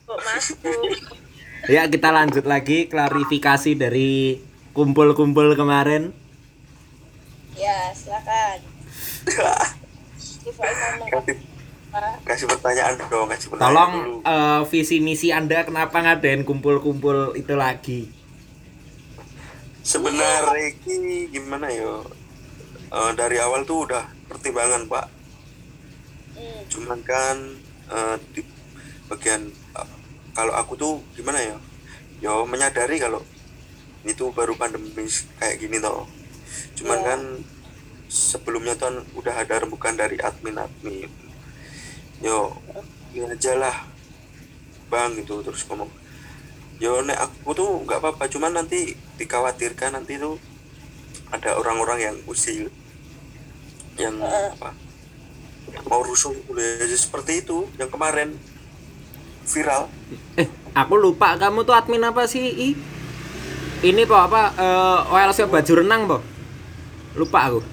[SPEAKER 3] Kok masuk?
[SPEAKER 2] Ya, kita lanjut lagi klarifikasi dari kumpul-kumpul kemarin.
[SPEAKER 3] Ya silakan.
[SPEAKER 1] Kasih pertanyaan dong kasih pertanyaan
[SPEAKER 2] Tolong
[SPEAKER 1] dulu
[SPEAKER 2] eh, visi misi Anda kenapa ngadain kumpul-kumpul itu lagi?
[SPEAKER 1] sebenarnya ini gimana yo Eh, dari awal tuh udah pertimbangan pak
[SPEAKER 3] Hmm.
[SPEAKER 1] cuman kan eh, di bagian kalau aku tuh gimana ya? Yo menyadari kalau itu baru pandemi kayak gini toh. Cuman
[SPEAKER 3] Iya.
[SPEAKER 1] kan sebelumnya tuh kan udah ada rembukan dari admin admin yo ini aja lah bang gitu terus ngomong. Yo nek aku tuh nggak apa-apa cuman nanti dikhawatirkan nanti tuh ada orang-orang yang usil yang apa mau rusuh ya Jadi seperti itu yang kemarin viral
[SPEAKER 2] Eh, aku lupa kamu tuh admin apa sih? I? Ini po apa? Eh, OLC baju renang po? Lupa aku.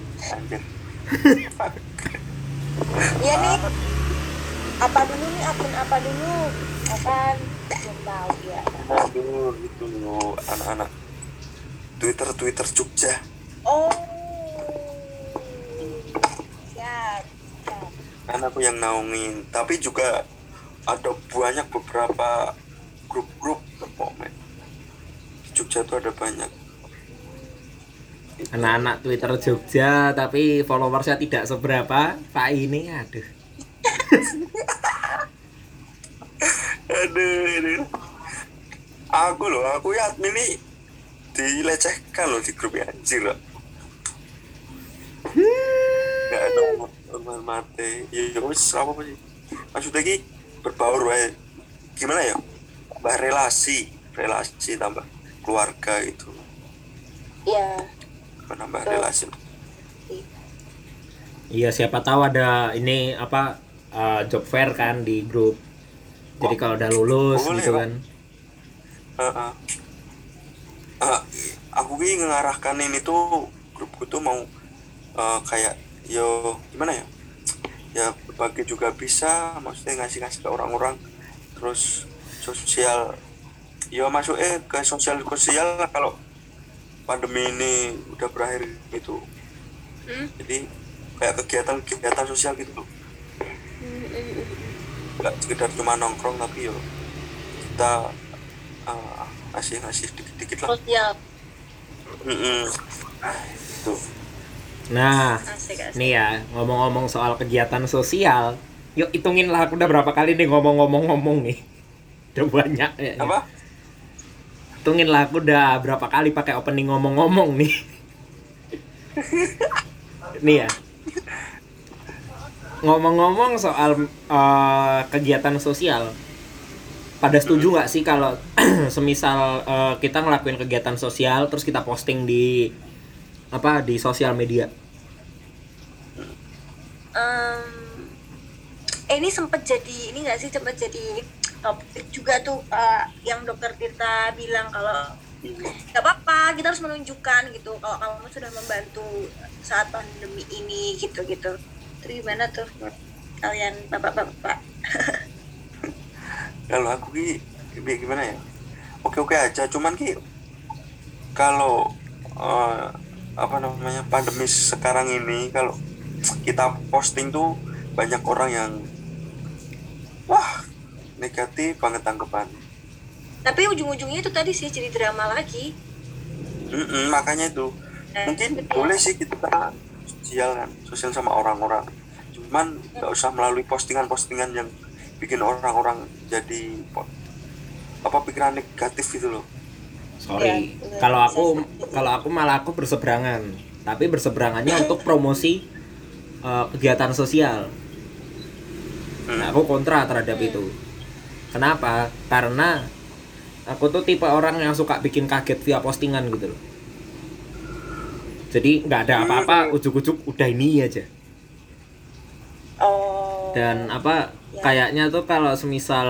[SPEAKER 3] Iya nih. Apa dulu nih akun apa dulu? Akan belum tahu ya.
[SPEAKER 1] aduh itu loh anak-anak Twitter Twitter Jogja
[SPEAKER 3] Oh. Siap. siap.
[SPEAKER 1] kan aku yang naungin tapi juga ada banyak beberapa grup-grup komen di Jogja tuh ada banyak
[SPEAKER 2] Anak-anak Twitter Jogja tapi followersnya tidak seberapa. Pak ini aduh.
[SPEAKER 1] aduh, aduh. aku loh aku ya admin nih dilecehkan loh di grup ya anjir loh nggak ada hormat mati ya ya wis apa sih maksudnya ki berbaur wae gimana ya tambah relasi relasi tambah keluarga itu
[SPEAKER 3] Ya.
[SPEAKER 1] menambah
[SPEAKER 3] Betul.
[SPEAKER 1] relasi
[SPEAKER 2] Iya siapa tahu ada ini apa eh, job fair kan di grup. Jadi kalau udah lulus
[SPEAKER 1] Boleh,
[SPEAKER 2] gitu kan.
[SPEAKER 1] Heeh. Eh, aku ki ngarahkan ini tuh grup aku tuh mau eh, kayak yo gimana ya ya berbagi juga bisa maksudnya ngasih ngasih ke orang-orang terus sosial yo masuk eh ke sosial sosial lah kalau pandemi ini udah berakhir gitu
[SPEAKER 3] Hmm?
[SPEAKER 1] jadi kayak kegiatan-kegiatan sosial gitu loh nggak sekedar cuma nongkrong tapi yo kita uh, ngasih ngasih dikit-dikit lah
[SPEAKER 3] sosial
[SPEAKER 1] Mm-mm. Tuh.
[SPEAKER 2] Nah,
[SPEAKER 3] asik asik
[SPEAKER 2] nih ya ngomong-ngomong soal kegiatan sosial, yuk hitungin lah aku udah berapa kali nih ngomong-ngomong-ngomong nih. Udah banyak ya.
[SPEAKER 1] apa
[SPEAKER 2] Hitungin lah aku udah berapa kali pakai opening ngomong-ngomong nih. nih ya. Ngomong-ngomong soal eh, kegiatan sosial, pada setuju nggak sih kalau semisal eh, kita ngelakuin kegiatan sosial terus kita posting di apa di sosial media?
[SPEAKER 3] Eh, ini sempat jadi ini nggak sih sempat jadi topik juga tuh Pak, yang dokter Tirta bilang kalau nggak apa-apa kita harus menunjukkan gitu kalau kamu sudah membantu saat pandemi ini gitu gitu. Itu gimana tuh kalian bapak-bapak?
[SPEAKER 1] Kalau aku ki gimana ya? Oke oke aja cuman ki kalau eh, apa namanya pandemi sekarang ini kalau kita posting tuh banyak orang yang wah negatif banget tanggapan.
[SPEAKER 3] Tapi ujung-ujungnya itu tadi sih jadi drama lagi.
[SPEAKER 1] Mm-mm, makanya itu.
[SPEAKER 3] Eh,
[SPEAKER 1] mungkin
[SPEAKER 3] betul.
[SPEAKER 1] boleh sih kita sosial kan sosial sama orang-orang. Cuman nggak usah melalui postingan-postingan yang bikin orang-orang jadi apa pikiran negatif gitu loh.
[SPEAKER 2] Sorry,
[SPEAKER 3] Iya, bener.
[SPEAKER 2] kalau aku
[SPEAKER 3] Saya-
[SPEAKER 2] kalau aku malah aku berseberangan. Tapi berseberangannya untuk promosi eh, kegiatan sosial. Nah, aku kontra terhadap itu. Kenapa? Karena aku tuh tipe orang yang suka bikin kaget via postingan gitu loh. Jadi nggak ada apa-apa, ujuk-ujuk udah ini aja.
[SPEAKER 3] oh
[SPEAKER 2] Dan apa
[SPEAKER 3] Ya.
[SPEAKER 2] kayaknya tuh kalau semisal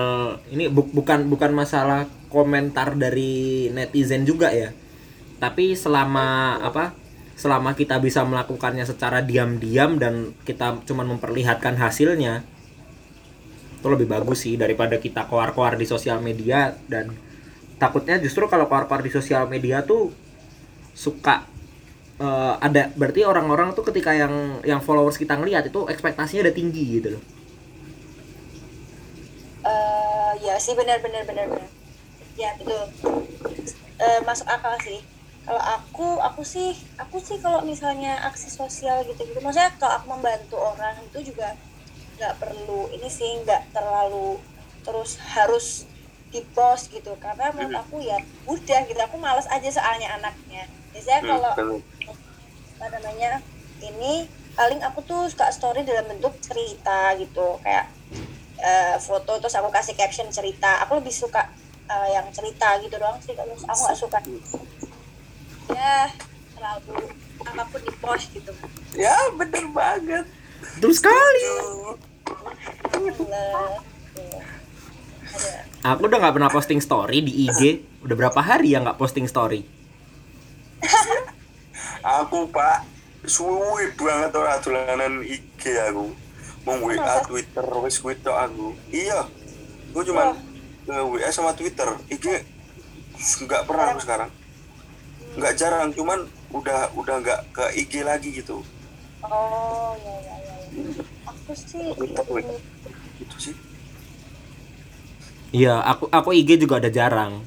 [SPEAKER 2] ini bu- bukan bukan masalah komentar dari netizen juga ya. Tapi selama apa? Selama kita bisa melakukannya secara diam-diam dan kita cuman memperlihatkan hasilnya itu lebih bagus sih daripada kita keluar-keluar di sosial media dan takutnya justru kalau keluar-keluar di sosial media tuh suka eh, ada berarti orang-orang tuh ketika yang yang followers kita ngelihat itu ekspektasinya udah tinggi gitu loh.
[SPEAKER 3] Eh, ya sih benar benar benar benar. Ya betul. Eh, masuk akal sih kalau aku aku sih aku sih kalau misalnya aksi sosial gitu gitu maksudnya kalau aku membantu orang itu juga nggak perlu ini sih nggak terlalu terus harus di post gitu. Karena menurut aku ya udah gitu aku males aja soalnya anaknya. Biasanya
[SPEAKER 1] Hmm,
[SPEAKER 3] kalau apa namanya ini paling aku tuh suka story dalam bentuk cerita gitu. Kayak eh, foto terus aku kasih caption cerita. Aku lebih suka eh, yang cerita gitu doang sih kalau aku nggak suka ya terlalu apa pun di post gitu.
[SPEAKER 1] Ya bener banget.
[SPEAKER 2] Terus sekali. Aku udah nggak pernah posting story di IG. Udah berapa hari ya nggak posting story?
[SPEAKER 1] aku pak suwe banget orang dolanan IG aku. Mau WA Twitter wes tok aku. Iya gue cuma ke WA sama Twitter. IG nggak pernah aku sekarang nggak jarang cuman udah udah nggak ke IG lagi gitu
[SPEAKER 3] oh ya ya ya, ya. aku sih
[SPEAKER 1] weh. gitu sih
[SPEAKER 2] Iya, aku aku IG juga ada jarang.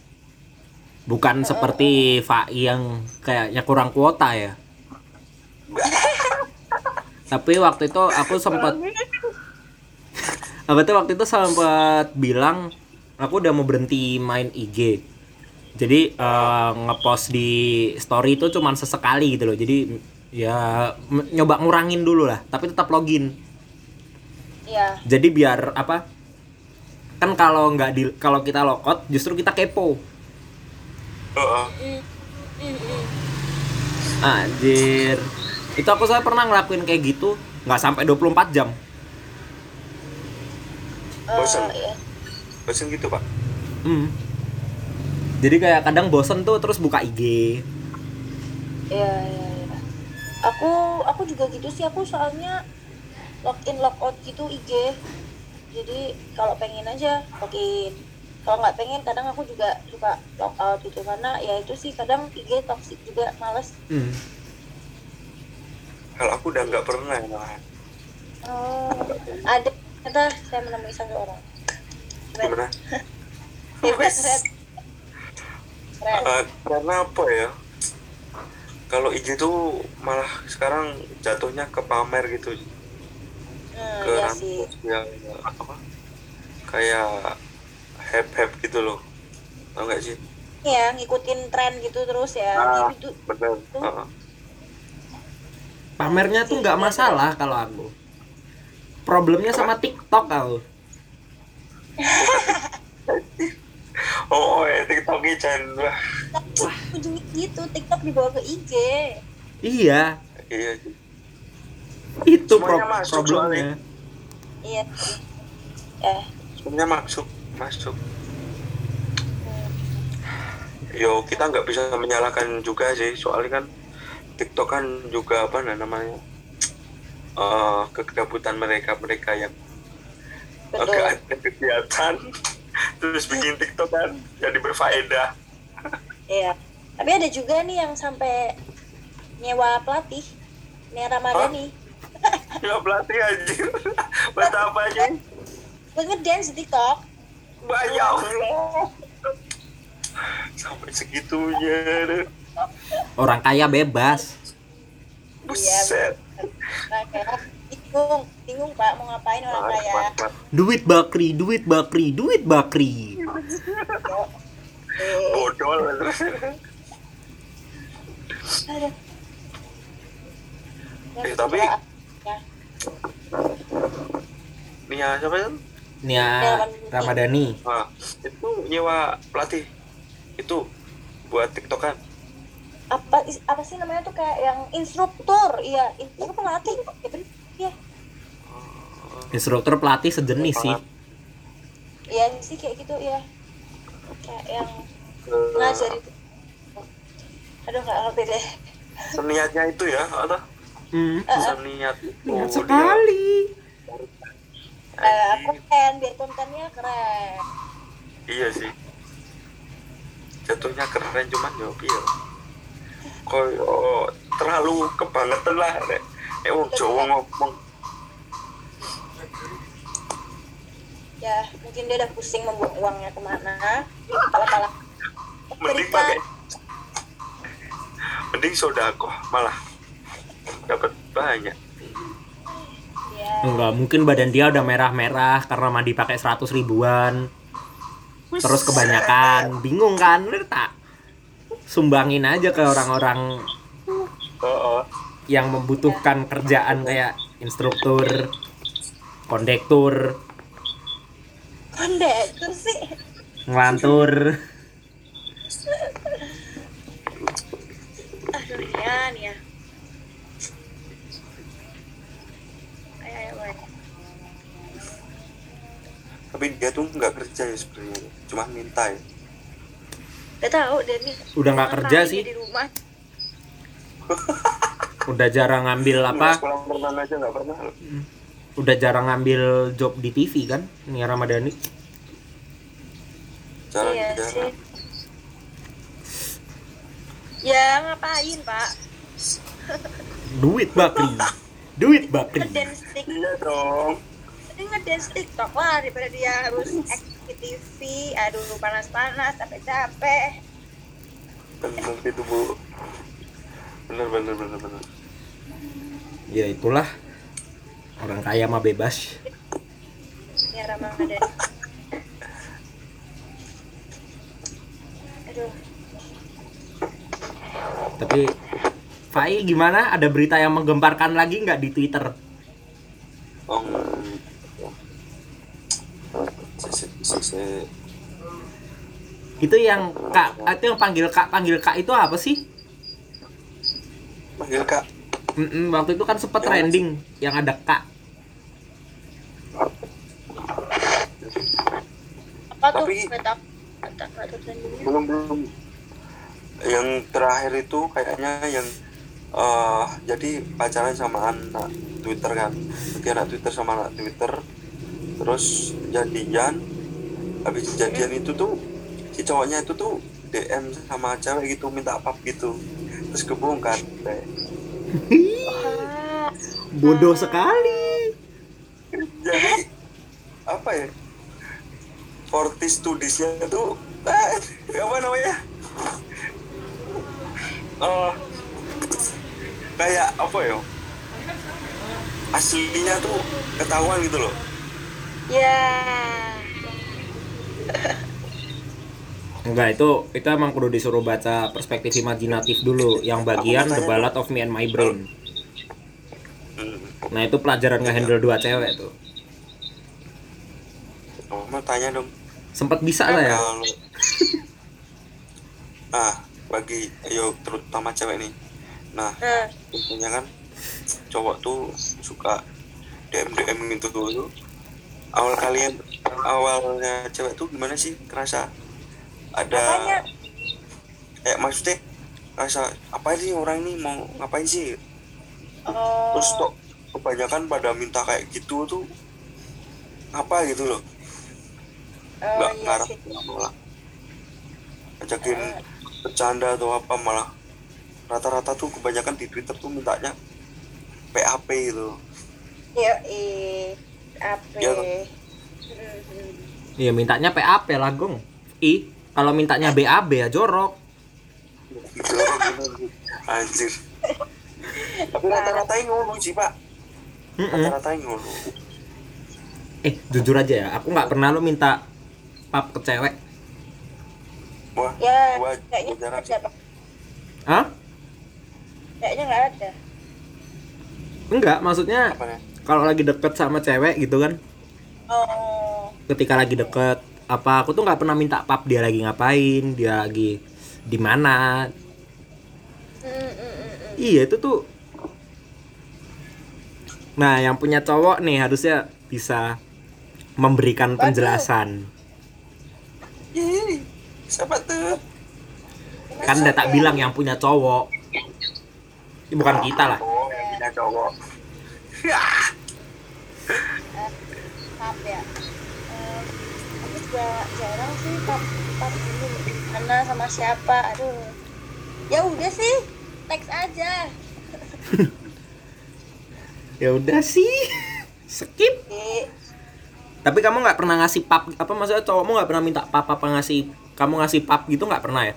[SPEAKER 2] Bukan seperti Fai yang kayaknya kurang kuota ya. Tapi waktu itu aku sempat Apa tuh waktu itu sempat bilang aku udah mau berhenti main IG. Jadi eh, ngepost di story itu cuman sesekali gitu loh. Jadi ya nyoba ngurangin dulu lah, tapi tetap login.
[SPEAKER 3] ya
[SPEAKER 2] Jadi biar apa? Kan kalau nggak di kalau kita logout justru kita kepo.
[SPEAKER 1] Heeh.
[SPEAKER 3] Mm, mm.
[SPEAKER 2] Anjir. Itu aku saya pernah ngelakuin kayak gitu nggak sampai 24 jam.
[SPEAKER 3] Eh,
[SPEAKER 1] Bosan.
[SPEAKER 3] ya.
[SPEAKER 1] bosan gitu pak
[SPEAKER 2] Hmm. Jadi kayak kadang bosen tuh terus buka IG.
[SPEAKER 3] Iya, iya, iya. aku aku juga gitu sih. Aku soalnya login logout gitu IG jadi kalau pengen aja login kalau nggak pengen kadang aku juga suka logout gitu. Karena ya itu sih kadang IG toxic juga males.
[SPEAKER 2] Hmm.
[SPEAKER 1] kalau aku udah nggak pernah malahan.
[SPEAKER 3] Oh ada ternyata saya menemui satu orang.
[SPEAKER 1] Gimana?
[SPEAKER 3] Bebas
[SPEAKER 1] Eh, karena apa ya kalau IG tuh malah sekarang jatuhnya ke pamer gitu
[SPEAKER 3] hmm,
[SPEAKER 1] ke
[SPEAKER 3] iya sih
[SPEAKER 1] yang apa kayak hype hype gitu loh tau nggak sih
[SPEAKER 3] ya ngikutin tren gitu terus ya
[SPEAKER 1] Ah.
[SPEAKER 3] itu
[SPEAKER 1] bener
[SPEAKER 3] Tuh.
[SPEAKER 1] Heeh.
[SPEAKER 2] Pamernya tuh nggak masalah kalau aku. Problemnya sama TikTok kau.
[SPEAKER 1] oh ya tiktoknya jangan wah.
[SPEAKER 3] Ujungnya gitu TikTok dibawa ke IG
[SPEAKER 2] Iya,
[SPEAKER 1] iya.
[SPEAKER 2] Itu pro-
[SPEAKER 1] Semuanya masuk
[SPEAKER 2] problemnya.
[SPEAKER 3] iya. Eh.
[SPEAKER 1] Sebenarnya masuk masuk. Yo kita nggak bisa menyalahkan juga sih. Soalnya kan TikTok kan juga apa nah, namanya eh kegabutan mereka mereka yang
[SPEAKER 3] betul.
[SPEAKER 1] agak ada kegiatan terus bikin TikTok kan jadi berfaedah
[SPEAKER 3] Iya. Tapi ada juga nih yang sampai nyewa pelatih. Nih Ramadhani.
[SPEAKER 1] ya pelatih anjir buat apa aja
[SPEAKER 3] Gue ngedance di TikTok.
[SPEAKER 1] banyak Allah sampai segitunya deh.
[SPEAKER 2] Orang kaya bebas.
[SPEAKER 1] buset
[SPEAKER 3] kayak bingung, bingung Pak mau ngapain orang
[SPEAKER 1] Mantap,
[SPEAKER 3] kaya.
[SPEAKER 1] mantap.
[SPEAKER 2] Duit bakri, duit bakri, duit bakri.
[SPEAKER 1] Bodol. Eh, tapi-
[SPEAKER 3] Ya,
[SPEAKER 1] Nia siapa kan
[SPEAKER 2] Nia Ramadhani.
[SPEAKER 1] nah, itu nyewa pelatih itu buat tiktokan
[SPEAKER 3] apa apa sih namanya tuh kayak yang instruktur, iya, itu pelatih. Ya bener. Iya,
[SPEAKER 2] Instruktur pelatih sejenis sih.
[SPEAKER 3] iya sih kayak gitu ya. Kayak yang
[SPEAKER 1] Eh,
[SPEAKER 3] ngajar itu. Aduh nggak ngerti deh.
[SPEAKER 1] seniatnya itu ya atau
[SPEAKER 2] Hmm.
[SPEAKER 1] seniat itu
[SPEAKER 2] Niat
[SPEAKER 1] dia
[SPEAKER 2] sekali.
[SPEAKER 3] Eh, keren, biar kontennya keren.
[SPEAKER 1] iya sih jatuhnya keren cuman ya piye koyo terlalu kebangetan lah eh wong Jawa ngomong
[SPEAKER 3] ya mungkin dia udah pusing membuang uangnya ke mana. Kalau malah
[SPEAKER 1] mending pakai mending sodako malah. Dapat banyak.
[SPEAKER 3] Ya.
[SPEAKER 2] Enggak, mungkin badan dia udah merah-merah karena mandi pakai 100 ribuan. Terus kebanyakan, bingung kan? Lu tak? Sumbangin aja ke orang-orang
[SPEAKER 1] Heeh.
[SPEAKER 2] yang membutuhkan kerjaan kayak instruktur, kondektur,
[SPEAKER 3] kondektur sih
[SPEAKER 2] ngelantur.
[SPEAKER 3] aduh ya nih ya ayo ayo ayo.
[SPEAKER 1] tapi dia tuh nggak kerja ya sebenarnya cuma minta ya
[SPEAKER 3] Gak tahu deh nih
[SPEAKER 2] Udah nggak kerja sih.
[SPEAKER 3] di rumah
[SPEAKER 2] Udah jarang ngambil
[SPEAKER 1] Nggak
[SPEAKER 2] apa?
[SPEAKER 1] sekolah renang aja nggak pernah
[SPEAKER 2] Udah jarang ngambil job di TV kan? Nia Ramadhani.
[SPEAKER 1] jarang
[SPEAKER 3] iya
[SPEAKER 1] jarang
[SPEAKER 3] sih ya ngapain pak
[SPEAKER 2] Duit bakri. Duit bakri.
[SPEAKER 3] ngedance tik
[SPEAKER 1] iya dong
[SPEAKER 3] dia ngedance tiktok lah daripada dia harus di TV aduh panas-panas capek-capek
[SPEAKER 1] bener itu bu bener bener bener bener
[SPEAKER 2] Ya itulah. Orang kaya mah bebas.
[SPEAKER 3] ya Ramadan aduh
[SPEAKER 2] Tapi Fai gimana? Ada berita yang menggemparkan lagi nggak di Twitter?
[SPEAKER 1] oh
[SPEAKER 2] Itu yang Kak, itu yang panggil Kak, panggil Kak itu apa sih?
[SPEAKER 1] panggil kak
[SPEAKER 2] Mm-mm, waktu itu kan sempet trending yang ada Kak.
[SPEAKER 3] apa tuh?
[SPEAKER 1] Tapi- belum belum. Yang terakhir itu kayaknya yang eh jadi pacaran sama anak Twitter kan. Jadi anak Twitter sama anak Twitter. Terus jadian. Habis jadian itu tuh si cowoknya itu tuh DM sama cewek gitu minta pap gitu. Terus kebongkar deh.
[SPEAKER 2] Bodoh sekali.
[SPEAKER 1] jadi apa ya Fortis studisnya tuh eh, apa namanya Eh, kayak apa ya aslinya tuh ketahuan gitu loh
[SPEAKER 3] ya.
[SPEAKER 2] Enggak, itu itu emang perlu disuruh baca perspektif imajinatif dulu yang bagian The Ballad of Me and My Brain. Nah, itu pelajaran nge-handle dua cewek tuh.
[SPEAKER 1] kamu tanya dong
[SPEAKER 2] Sempat bisa lah ya.
[SPEAKER 1] ah bagi ayo terutama cewek nih nah
[SPEAKER 3] Nah,
[SPEAKER 1] biasanya kan cowok tuh suka DM DM gitu tuh awal kalian awalnya cewek tuh gimana sih kerasa ada
[SPEAKER 3] Apanya?
[SPEAKER 1] kayak maksudnya rasa apa sih orang ini mau ngapain sih
[SPEAKER 3] oh,
[SPEAKER 1] terus kok kebanyakan pada minta kayak gitu tuh apa gitu loh
[SPEAKER 3] oh
[SPEAKER 1] nggak
[SPEAKER 3] iya
[SPEAKER 1] ngarep
[SPEAKER 3] sih.
[SPEAKER 1] malah ajakin bercanda atau apa malah rata-rata tuh kebanyakan di Twitter tuh mintanya PAP gitu
[SPEAKER 3] Yo, eh?
[SPEAKER 1] Iya, Bang.
[SPEAKER 3] Hmm,
[SPEAKER 2] Iya, mintanya PAP lah, Gong. I, kalau mintanya BAB ya jorok.
[SPEAKER 1] anjir tapi rata-rata yang ngono sih pak rata-rata yang ngono
[SPEAKER 2] Eh, jujur aja ya, aku nggak pernah lo minta pap ke cewek.
[SPEAKER 1] wah
[SPEAKER 3] Ya,
[SPEAKER 1] gua,
[SPEAKER 3] kayaknya
[SPEAKER 1] jarang
[SPEAKER 3] nggak
[SPEAKER 1] sih.
[SPEAKER 2] Hah?
[SPEAKER 3] Kayaknya nggak ada.
[SPEAKER 2] Enggak, maksudnya
[SPEAKER 1] apa ya
[SPEAKER 2] kalau lagi deket sama cewek gitu kan,
[SPEAKER 3] Oh,
[SPEAKER 2] ketika lagi deket, apa aku tuh nggak pernah minta pap dia lagi ngapain, dia lagi di mana. Iya, itu tuh Nah, yang punya cowok nih harusnya bisa memberikan
[SPEAKER 3] Waduh.
[SPEAKER 2] penjelasan.
[SPEAKER 1] Ih, siapa tuh
[SPEAKER 2] Kan udah tak bilang yang punya cowok. Ini bukan kita lah.
[SPEAKER 1] oh yang punya cowok
[SPEAKER 3] Pap ya. Juga jarang sih pap pap dulu mana sama siapa. Aduh. Ya udah sih, teks aja.
[SPEAKER 2] Ya udah sih. Skip. Tapi kamu nggak pernah ngasih pap apa maksudnya cowokmu nggak pernah minta pap apa ngasih kamu ngasih pap gitu nggak pernah ya?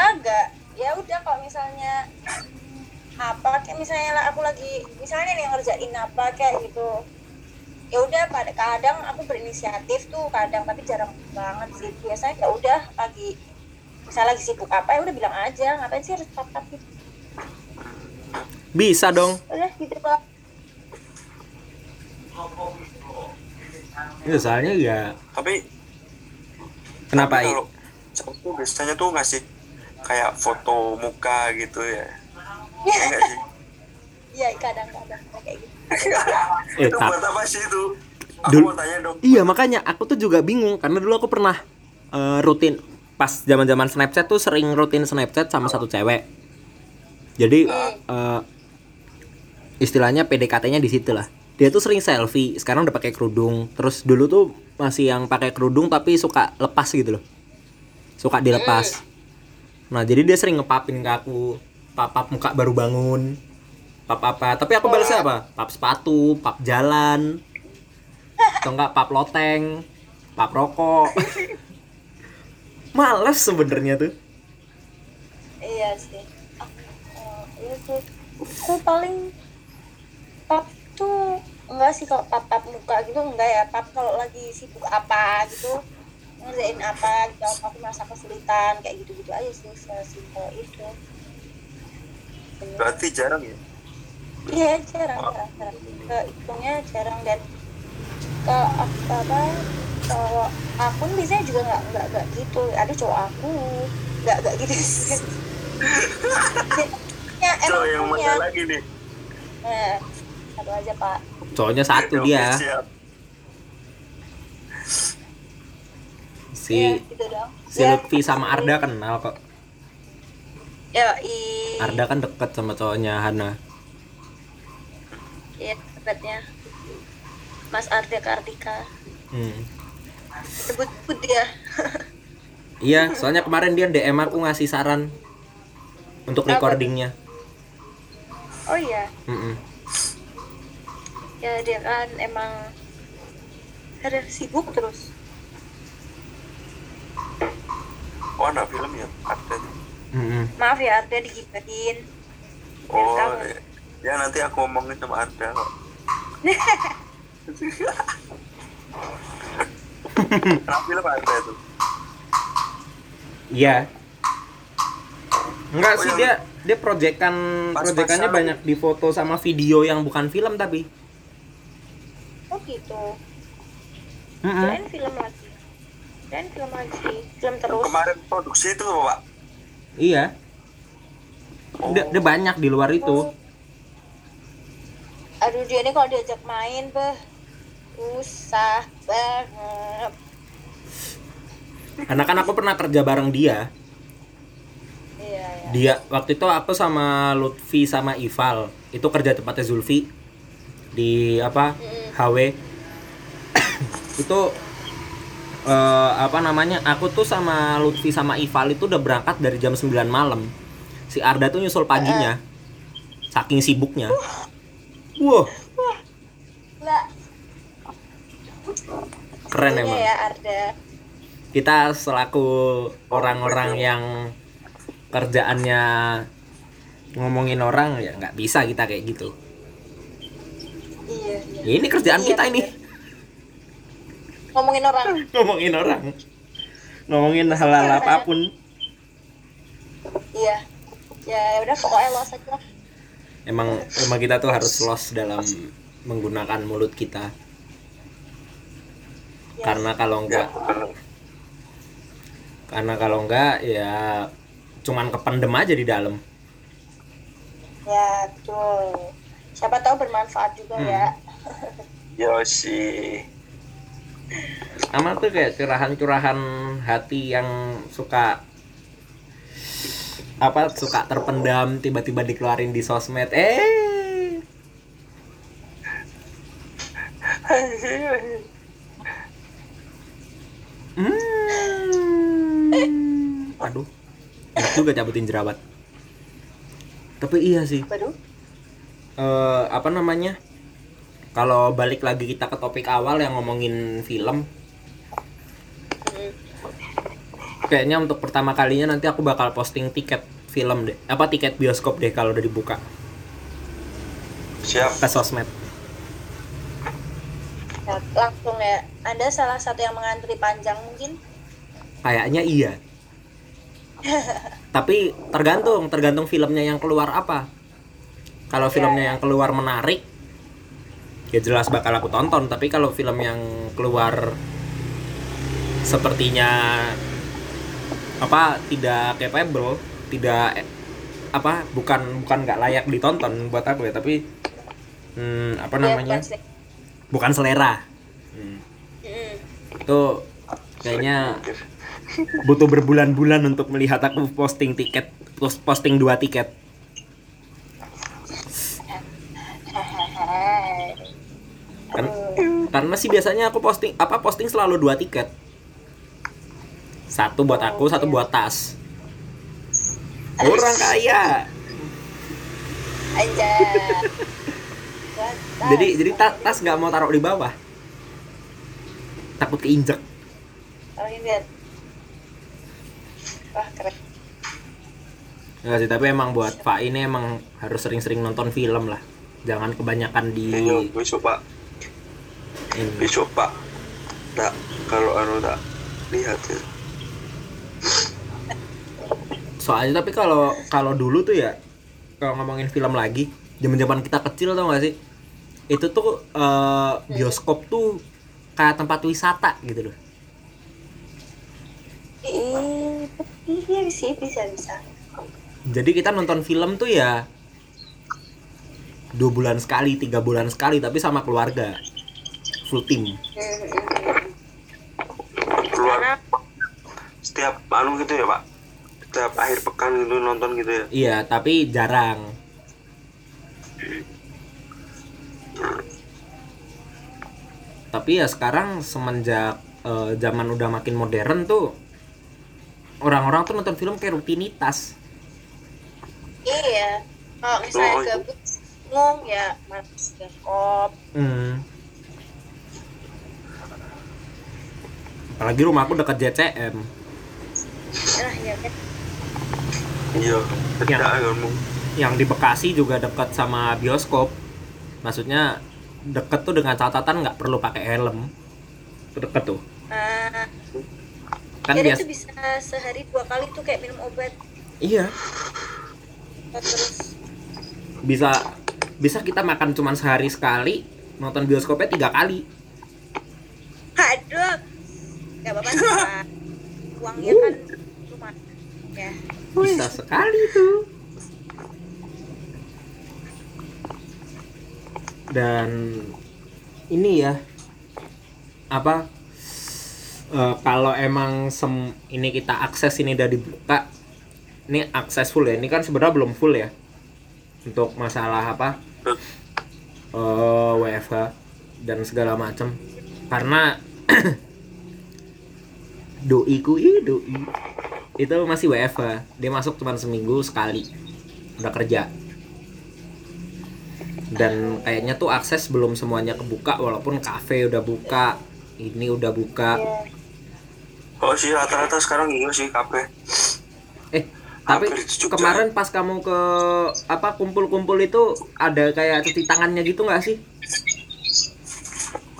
[SPEAKER 3] agak ya udah kalau misalnya apa kayak misalnya lah aku lagi misalnya nih ngerjain apa kayak gitu ya udah pada kadang aku berinisiatif tuh kadang tapi jarang banget sih. Biasanya ya udah lagi misalnya lagi sibuk apa ya udah bilang aja ngapain sih harus pap gitu?
[SPEAKER 2] Bisa dong.
[SPEAKER 3] udah gitu pak.
[SPEAKER 2] Ya, soalnya ya
[SPEAKER 1] tapi
[SPEAKER 2] kenapa
[SPEAKER 1] tapi kalau cowok tuh biasanya tuh ngasih kayak foto muka gitu ya? Ya sih?
[SPEAKER 3] Iya kadang-kadang kayak gitu
[SPEAKER 2] Eh,
[SPEAKER 1] itu buat apa sih itu aku
[SPEAKER 2] Dulu-
[SPEAKER 1] mau tanya dong
[SPEAKER 2] Iya makanya aku tuh juga bingung karena dulu aku pernah eh, rutin pas zaman-zaman Snapchat tuh sering rutin Snapchat sama satu cewek. Jadi eh, istilahnya PDKT-nya di situ lah. Dia tuh sering selfie, sekarang udah pakai kerudung. Terus dulu tuh masih yang pakai kerudung tapi suka lepas gitu loh. Suka dilepas. Nah, jadi dia sering ngepapin ke aku, pap-pap muka baru bangun. Pap apa? Tapi aku balasnya apa? Pap sepatu, pap jalan, atau enggak pap loteng pap rokok. Males sebenarnya tuh.
[SPEAKER 3] Iya sih. Oh, iya sih. Aku paling pap tuh enggak sih kalau pap pap muka gitu enggak ya. Pap kalau lagi sibuk apa gitu ngerjain apa gitu aku merasa kesulitan kayak gitu gitu aja sih sesimpel itu.
[SPEAKER 1] Berarti jarang ya
[SPEAKER 3] iya jarang jarang. Jarang ke hitungnya jarang dan ke apa apa cowok akun biasanya juga nggak nggak nggak gitu. Ada cowok aku nggak nggak gitu. Ya
[SPEAKER 1] cowok yang mana lagi nih?
[SPEAKER 3] Nah satu aja pak.
[SPEAKER 2] Cowoknya satu dia.
[SPEAKER 1] siap.
[SPEAKER 2] si
[SPEAKER 3] Iya, gitu
[SPEAKER 2] si
[SPEAKER 3] Ya,
[SPEAKER 2] Lutfi sama Arda kenal kok.
[SPEAKER 3] Ya, i
[SPEAKER 2] Arda kan deket sama cowoknya Hana
[SPEAKER 3] ya dekatnya Mas Arda Kartika.
[SPEAKER 2] hmm.
[SPEAKER 3] Sebut-sebut dia.
[SPEAKER 2] iya soalnya kemarin dia DM aku ngasih saran untuk
[SPEAKER 3] Apa?
[SPEAKER 2] recordingnya
[SPEAKER 3] Oh iya,
[SPEAKER 2] Mm-mm.
[SPEAKER 3] ya dia kan emang ada sibuk terus.
[SPEAKER 1] oh anak film ya ada tuh.
[SPEAKER 2] Mm-mm.
[SPEAKER 3] Maaf ya Arda digibahin.
[SPEAKER 1] oh. Ya nanti aku ngomongin sama Arda kok anak film ada itu
[SPEAKER 2] Iya. Enggak
[SPEAKER 1] Oh,
[SPEAKER 2] sih dia dia proyekan proyekannya banyak di foto sama video yang bukan film tapi.
[SPEAKER 3] Oh gitu.
[SPEAKER 2] Mm-mm.
[SPEAKER 3] Kirain film lagi. Kirain film lagi. Film terus.
[SPEAKER 1] kemarin produksi itu pak
[SPEAKER 2] Iya.
[SPEAKER 1] oh,
[SPEAKER 2] Dia, dia banyak di luar itu.
[SPEAKER 3] Oh. Aduh dia ini kalau diajak main beh. Susah banget.
[SPEAKER 2] Kan aku pernah kerja bareng dia.
[SPEAKER 3] Iya ya.
[SPEAKER 2] Dia waktu itu aku sama Lutfi sama Ival. Itu kerja tempatnya Zulfi. Di apa. HW itu eh, apa namanya aku tuh sama Lutfi sama Ival itu udah berangkat dari jam 9 malam. Si Arda tuh nyusul paginya. Saking sibuknya wow
[SPEAKER 3] Lah,
[SPEAKER 2] keren
[SPEAKER 3] punya
[SPEAKER 2] emang
[SPEAKER 3] ya Arda.
[SPEAKER 2] kita selaku orang-orang yang kerjaannya ngomongin orang ya nggak bisa kita kayak gitu
[SPEAKER 3] Iya, iya.
[SPEAKER 2] ya ini kerjaan
[SPEAKER 3] Iya,
[SPEAKER 2] kita ini.
[SPEAKER 3] Ngomongin orang.
[SPEAKER 2] ngomongin orang ngomongin hal-hal apa pun
[SPEAKER 3] Iya. Ya udah pokoknya lo aja.
[SPEAKER 2] Emang emang kita tuh harus los dalam menggunakan mulut kita
[SPEAKER 3] Ya.
[SPEAKER 2] karena kalau
[SPEAKER 1] ya
[SPEAKER 2] enggak
[SPEAKER 1] bener.
[SPEAKER 2] karena kalau enggak ya cuman kependem aja di dalam
[SPEAKER 3] Ya, betul. Siapa tahu bermanfaat juga
[SPEAKER 2] Hmm.
[SPEAKER 3] ya.
[SPEAKER 1] Yosi
[SPEAKER 2] sama tuh kayak curahan-curahan hati yang suka apa suka terpendam tiba-tiba dikeluarin di sosmed. Eh! Hmm. aduh. Enak juga cabutin jerawat. Tapi iya sih.
[SPEAKER 3] Waduh.
[SPEAKER 2] eh apa namanya? Kalau balik lagi kita ke topik awal yang ngomongin film
[SPEAKER 3] Hmm.
[SPEAKER 2] Kayaknya untuk pertama kalinya nanti aku bakal posting tiket film deh apa tiket bioskop deh kalau udah dibuka.
[SPEAKER 1] Siap.
[SPEAKER 2] Ke sosmed.
[SPEAKER 3] Ya, langsung ya. Anda salah satu yang mengantri panjang mungkin?
[SPEAKER 2] kayaknya iya. Tapi tergantung tergantung filmnya yang keluar apa. Kalau filmnya yang keluar menarik ya jelas bakal aku tonton. Tapi kalau film yang keluar sepertinya apa tidak capable tidak eh, apa bukan bukan nggak layak ditonton buat aku ya tapi hmm, apa
[SPEAKER 3] Ya,
[SPEAKER 2] namanya?
[SPEAKER 3] bukan
[SPEAKER 2] selera. Hmm,
[SPEAKER 3] Mm-mm.
[SPEAKER 2] itu kayaknya butuh berbulan-bulan untuk melihat aku posting tiket pos- posting dua tiket. Kan karena sih biasanya aku posting apa posting selalu dua tiket satu buat aku satu buat tas orang kaya
[SPEAKER 3] Anjay. Buat
[SPEAKER 2] jadi
[SPEAKER 3] tas.
[SPEAKER 2] jadi ta- tas nggak mau taruh di bawah takut keinjek
[SPEAKER 3] Oh, ini lihat. Wah, keren.
[SPEAKER 2] Nggak sih tapi emang buat Pak ini emang harus sering-sering nonton film lah jangan kebanyakan di
[SPEAKER 1] Ayo, besok pak
[SPEAKER 2] ini.
[SPEAKER 1] besok pak tak kalau anu tak lihat ya
[SPEAKER 2] soalnya tapi kalau kalau dulu tuh ya kalau ngomongin film lagi zaman zaman kita kecil tau gak sih? Itu tuh eh, bioskop tuh kayak tempat wisata gitu loh.
[SPEAKER 3] Eh, iya sih bisa bisa.
[SPEAKER 2] jadi kita nonton film tuh ya dua bulan sekali tiga bulan sekali tapi sama keluarga full tim
[SPEAKER 1] Setiap anu gitu ya pak setiap akhir pekan gitu nonton gitu ya
[SPEAKER 2] Iya, tapi jarang. Tapi ya sekarang semenjak eh, zaman udah makin modern tuh orang-orang tuh nonton film kayak rutinitas.
[SPEAKER 3] iya kalau misalnya
[SPEAKER 1] Oh,
[SPEAKER 3] gabut bingung ya mas bioskop
[SPEAKER 2] Hmm. Apalagi rumahku dekat JCM.
[SPEAKER 3] Kan
[SPEAKER 1] iya
[SPEAKER 2] Yang- Yang di Bekasi juga dekat sama bioskop. Maksudnya deket tuh dengan catatan nggak perlu pakai helm. Deket tuh.
[SPEAKER 3] Ah,
[SPEAKER 2] Kan
[SPEAKER 3] jadi
[SPEAKER 2] biasa.
[SPEAKER 3] itu bisa sehari dua kali tuh kayak minum obat
[SPEAKER 2] Iya.
[SPEAKER 3] terus
[SPEAKER 2] bisa bisa kita makan cuman sehari sekali nonton bioskopnya tiga kali
[SPEAKER 3] aduh nggak apa-apa uangnya kan ya.
[SPEAKER 2] Bisa sekali tuh. Dan ini ya apa eh, kalau emang sem ini kita akses ini udah dibuka ini akses full ya. Ini kan sebenarnya belum full ya untuk masalah apa eh WFH dan segala macam. Karena doiku ih doi itu masih WFH dia masuk cuma seminggu sekali. Udah kerja. Dan kayaknya tuh akses belum semuanya kebuka walaupun kafe udah buka ini udah buka.
[SPEAKER 3] Iya.
[SPEAKER 1] oh sih rata-rata sekarang iya sih kafe.
[SPEAKER 2] Eh tapi kemarin pas kamu ke apa kumpul-kumpul itu ada kayak cuci tangannya gitu nggak sih?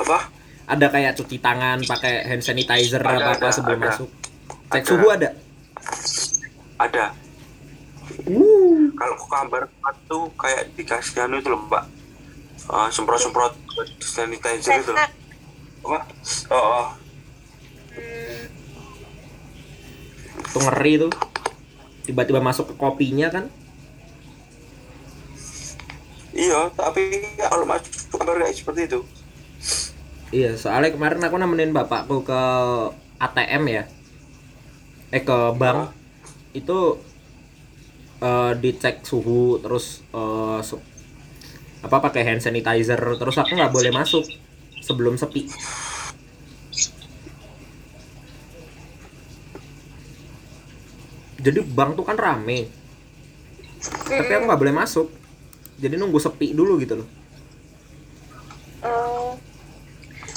[SPEAKER 1] Apa?
[SPEAKER 2] Ada kayak cuci tangan pakai hand sanitizer
[SPEAKER 1] Ada,
[SPEAKER 2] apa apa sebelum
[SPEAKER 1] ada.
[SPEAKER 2] masuk. Cek
[SPEAKER 1] Ada.
[SPEAKER 2] suhu ada
[SPEAKER 1] ada
[SPEAKER 2] uh
[SPEAKER 1] kalau ke kamar tuh kayak dikasih anu itu loh mbak Eh, semprot-semprot sanitizer itu loh.
[SPEAKER 3] Sehat.
[SPEAKER 1] apa oh, oh.
[SPEAKER 3] Hmm,
[SPEAKER 2] itu ngeri tuh tiba-tiba masuk ke kopinya kan
[SPEAKER 1] iya tapi kalau masuk kamar kayak seperti itu
[SPEAKER 2] Iya, soalnya kemarin aku nemenin bapakku ke ATM ya. Eh ke bank. Itu eh, dicek suhu terus eh, su- apa pakai hand sanitizer terus aku nggak boleh masuk sebelum sepi. Jadi bank tuh kan rame. Tapi aku nggak boleh masuk. Jadi nunggu sepi dulu gitu loh.
[SPEAKER 3] eh,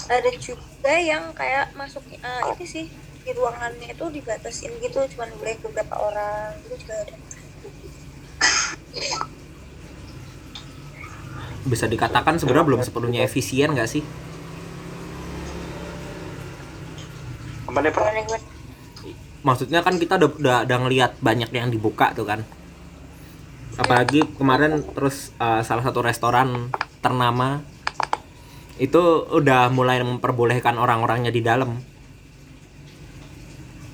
[SPEAKER 3] ada juga yang kayak masuk eh, itu sih di ruangannya itu dibatasin gitu cuman boleh beberapa orang itu juga ada
[SPEAKER 2] bisa dikatakan sebenarnya belum sepenuhnya efisien nggak sih? Maksudnya kan kita udah udah, udah ngelihat banyak yang dibuka tuh kan. Apalagi kemarin terus uh, salah satu restoran ternama itu udah mulai memperbolehkan orang-orangnya di dalam.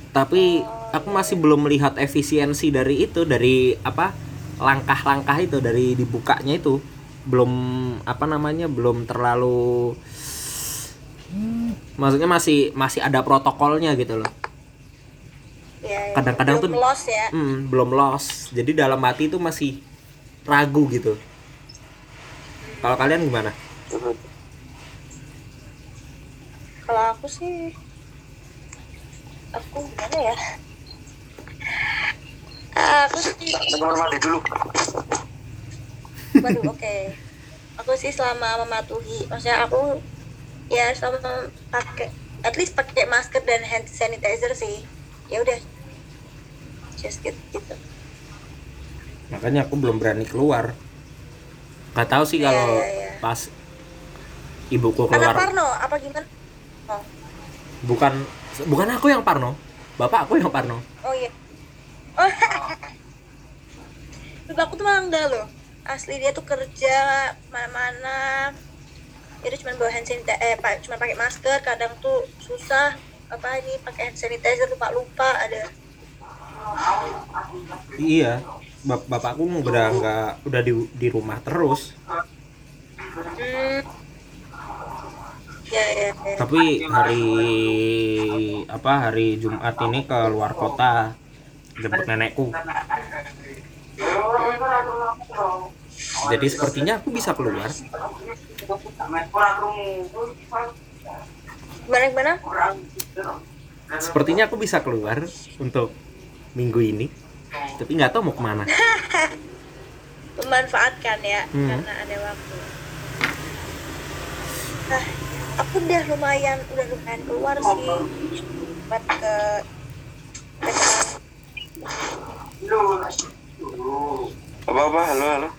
[SPEAKER 2] Tapi aku masih belum melihat efisiensi dari itu dari apa langkah-langkah itu dari dibukanya itu. Belum apa namanya belum terlalu maksudnya masih masih ada protokolnya gitu loh.
[SPEAKER 3] Ya, ya,
[SPEAKER 2] Kadang-kadang
[SPEAKER 3] belum
[SPEAKER 2] tuh-
[SPEAKER 3] ya.
[SPEAKER 2] Hmm, belum lost. Jadi dalam hati itu masih ragu gitu. Kalau kalian gimana?
[SPEAKER 3] Kalau aku sih aku gimana ya? Aku sih
[SPEAKER 1] kamar mandi dulu.
[SPEAKER 3] Waduh oke. Aku sih selama mematuhi maksudnya aku ya selama pakai at least pakai masker dan hand sanitizer sih. Ya udah. Just gitu, gitu.
[SPEAKER 2] makanya aku belum berani keluar. Nggak tahu sih
[SPEAKER 3] Iya,
[SPEAKER 2] kalau
[SPEAKER 3] iya, iya.
[SPEAKER 2] pas ibuku
[SPEAKER 3] anak
[SPEAKER 2] keluar
[SPEAKER 3] Parno apa gimana? Oh,
[SPEAKER 2] bukan bukan aku yang parno. Bapak aku yang parno.
[SPEAKER 3] Oh iya. Oh. Bapak aku tuh malah enggak loh. Asli dia tuh kerja mana-mana. Tuh cuma bawa hand sanitizer eh cuma pakai masker kadang tuh susah. Apa ini pakai hand sanitizer lupa lupa ada.
[SPEAKER 2] Iya. Bap- bapakku udah nggak udah di di rumah terus.
[SPEAKER 3] Hmm. Ya ya, ya.
[SPEAKER 2] tapi hari apa hari Jumat ini ke luar kota jemput nenekku jadi sepertinya aku bisa keluar
[SPEAKER 3] gimana?
[SPEAKER 2] sepertinya aku bisa keluar untuk minggu ini tapi nggak tahu mau ke mana
[SPEAKER 3] Memanfaatkan ya
[SPEAKER 2] Hmm.
[SPEAKER 3] karena ada waktu. Nah, aku udah lumayan udah lumayan keluar sih. Buat ke ke
[SPEAKER 1] apa apa? Halo halo.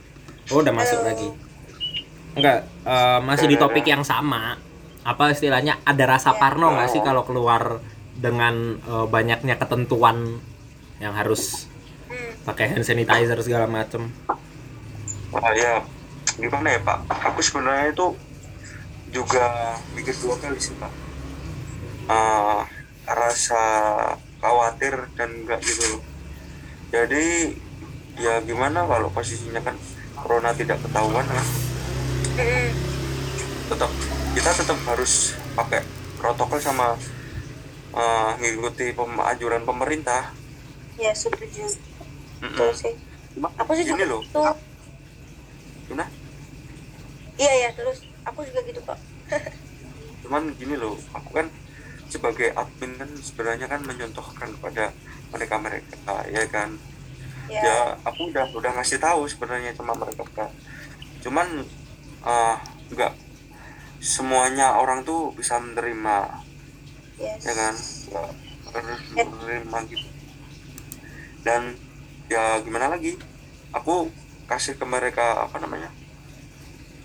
[SPEAKER 2] Oh udah masuk
[SPEAKER 3] Halo.
[SPEAKER 2] lagi. Enggak eh, masih di topik yang sama. Apa istilahnya ada rasa
[SPEAKER 3] Ya.
[SPEAKER 2] parno nggak sih kalau keluar dengan eh, banyaknya ketentuan yang harus
[SPEAKER 3] hmm,
[SPEAKER 2] pakai hand sanitizer segala macem?
[SPEAKER 1] Ah, ya gimana ya pak? Aku sebenarnya itu juga mikir dua kali sih pak. Ah, rasa khawatir dan enggak gitu. Loh jadi ya gimana kalau posisinya kan corona tidak ketahuan kan tetap kita tetap harus pakai protokol sama eh, ngikuti pem- anjuran pemerintah.
[SPEAKER 3] Ya setuju.
[SPEAKER 1] Mm-mm.
[SPEAKER 3] betul sih. Aku sih juga
[SPEAKER 1] loh. Gimana?
[SPEAKER 3] Iya ya terus aku juga gitu kok
[SPEAKER 1] cuman gini loh aku kan sebagai admin kan sebenarnya kan menyontohkan kepada mereka mereka ya kan?
[SPEAKER 3] Ya,
[SPEAKER 1] ya aku udah udah ngasih tahu sebenarnya sama mereka Kak. cuman eh, nggak semuanya orang tuh bisa menerima
[SPEAKER 3] yes.
[SPEAKER 1] ya kan? Harus menerima gitu. Dan ya gimana lagi? Aku kasih ke mereka apa namanya?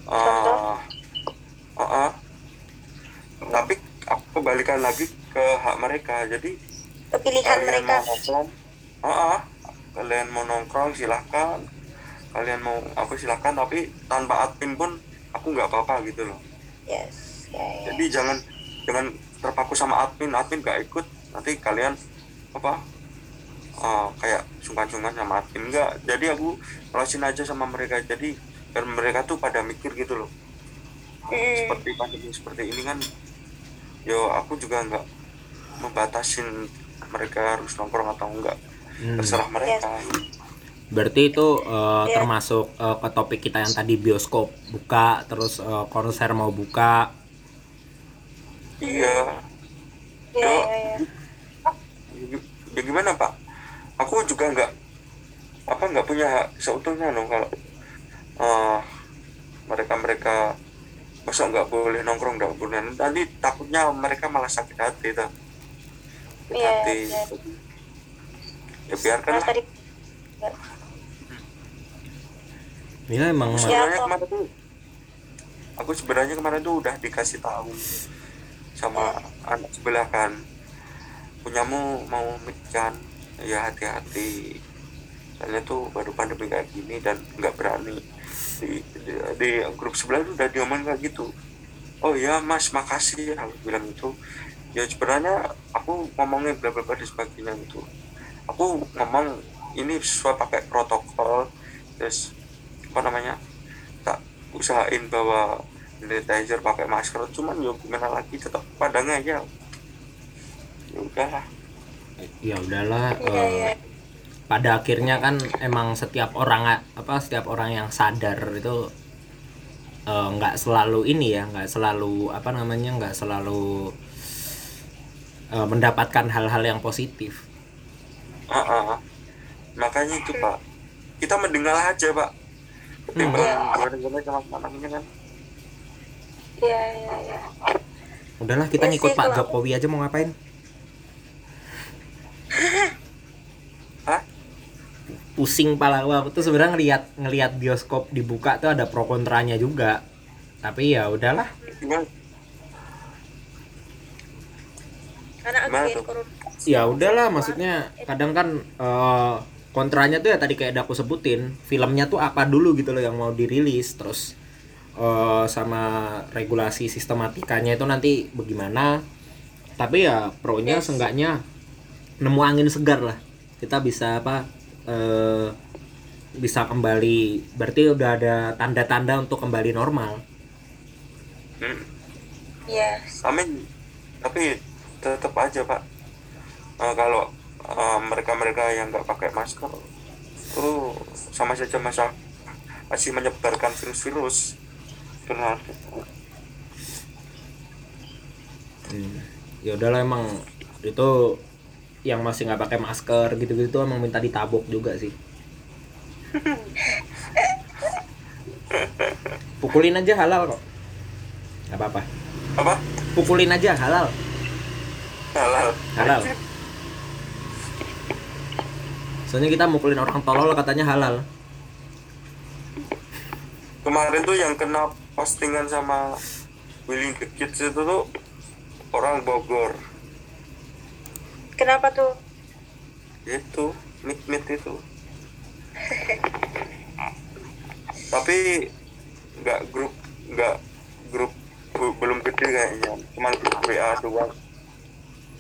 [SPEAKER 3] Contoh?
[SPEAKER 1] Eh, eh, eh. tapi aku kembalikan lagi ke hak mereka. Jadi kalian
[SPEAKER 3] mereka.
[SPEAKER 1] mau nongkrong ah ah. kalian mau nongkrong silahkan kalian mau apa silahkan tapi tanpa admin pun aku nggak apa-apa gitu loh.
[SPEAKER 3] Yes ya, ya.
[SPEAKER 1] jadi jangan jangan terpaku sama admin. Admin nggak ikut nanti kalian apa eh, kayak sungkan-sungkan sama admin enggak jadi aku jelasin aja sama mereka. Jadi biar mereka tuh pada mikir gitu loh
[SPEAKER 3] Hmm,
[SPEAKER 1] seperti pandemi seperti ini kan yo aku juga nggak membatasin mereka harus nongkrong atau enggak
[SPEAKER 2] Hmm.
[SPEAKER 1] terserah mereka
[SPEAKER 2] berarti itu eh,
[SPEAKER 3] Ya.
[SPEAKER 2] termasuk eh, ke topik kita yang tadi bioskop buka terus eh, konser mau buka
[SPEAKER 1] iya
[SPEAKER 3] ya,
[SPEAKER 1] Yo.
[SPEAKER 3] ya, ya.
[SPEAKER 1] ya gimana pak aku juga nggak apa nggak punya hak seutuhnya loh kalau eh, mereka mereka masa nggak boleh nongkrong nggak boleh nanti takutnya mereka malah sakit hati tuh sakit
[SPEAKER 3] Iya,
[SPEAKER 1] hati.
[SPEAKER 3] iya.
[SPEAKER 1] ya biarkan lah
[SPEAKER 3] tadi
[SPEAKER 2] ya emang
[SPEAKER 3] Ya,
[SPEAKER 1] sebenarnya
[SPEAKER 3] toh.
[SPEAKER 1] kemarin tuh aku sebenarnya kemarin tuh udah dikasih tahu sama anak sebelah kan. Punyamu mau mican ya hati-hati. Soalnya tuh baru pandemi kayak gini dan nggak berani di, di, di grup sebelah tuh udah diomongin kayak gitu. Oh ya mas makasih aku bilang itu ya sebenarnya aku ngomongin bla bla bla dan sebagainya gitu. Aku ngomong ini sesuai pakai protokol terus apa namanya tak usahain bawa sanitizer pakai masker cuman yo gimana lagi tetap padangnya aja. Ya udahlah.
[SPEAKER 2] Ya udahlah
[SPEAKER 3] iya.
[SPEAKER 2] Pada akhirnya kan emang setiap orang apa setiap orang yang sadar itu eh, nggak selalu ini ya nggak selalu apa namanya nggak selalu eh, mendapatkan hal-hal yang positif
[SPEAKER 1] Ah, ah, ah. makanya itu pak kita mendengar aja pak sama anaknya kan
[SPEAKER 3] Iya, iya, iya.
[SPEAKER 2] udahlah kita
[SPEAKER 3] Ya
[SPEAKER 2] ngikut
[SPEAKER 3] sih,
[SPEAKER 2] Pak
[SPEAKER 3] kalau-
[SPEAKER 2] Jokowi aja mau ngapain? pusing pala gua. Aku tuh sebenarnya ngelihat ngelihat bioskop dibuka tuh ada pro kontranya juga. Tapi ya udahlah.
[SPEAKER 3] Karena
[SPEAKER 2] ya udahlah maksudnya kadang kan eh, kontranya tuh ya tadi kayak udah aku sebutin filmnya tuh apa dulu gitu loh yang mau dirilis. Terus eh, sama regulasi sistematikanya itu nanti bagaimana. Tapi ya pro nya
[SPEAKER 3] Yes.
[SPEAKER 2] seenggaknya nemu angin segar lah. Kita bisa apa eh, bisa kembali berarti udah ada tanda-tanda untuk kembali normal
[SPEAKER 1] hmm.
[SPEAKER 3] Iya.
[SPEAKER 1] amin tapi tetap aja pak Eh, kalau eh, mereka-mereka yang nggak pakai masker itu sama saja masa masih menyebarkan virus-virus benar
[SPEAKER 2] Hmm. ya udahlah emang itu yang masih nggak pakai masker gitu-gitu emang minta ditabok juga sih. Pukulin aja halal kok. Nggak apa-apa.
[SPEAKER 1] Apa?
[SPEAKER 2] Pukulin aja halal.
[SPEAKER 1] Halal.
[SPEAKER 2] Halal. Soalnya kita mukulin orang tolol katanya halal.
[SPEAKER 1] Kemarin tuh yang kena postingan sama Willy the Kids itu tuh orang Bogor
[SPEAKER 3] Kenapa tuh?
[SPEAKER 1] itu mit mit itu. Tapi nggak grup nggak grup bu- belum gede kayaknya. Cuman grup WA doang.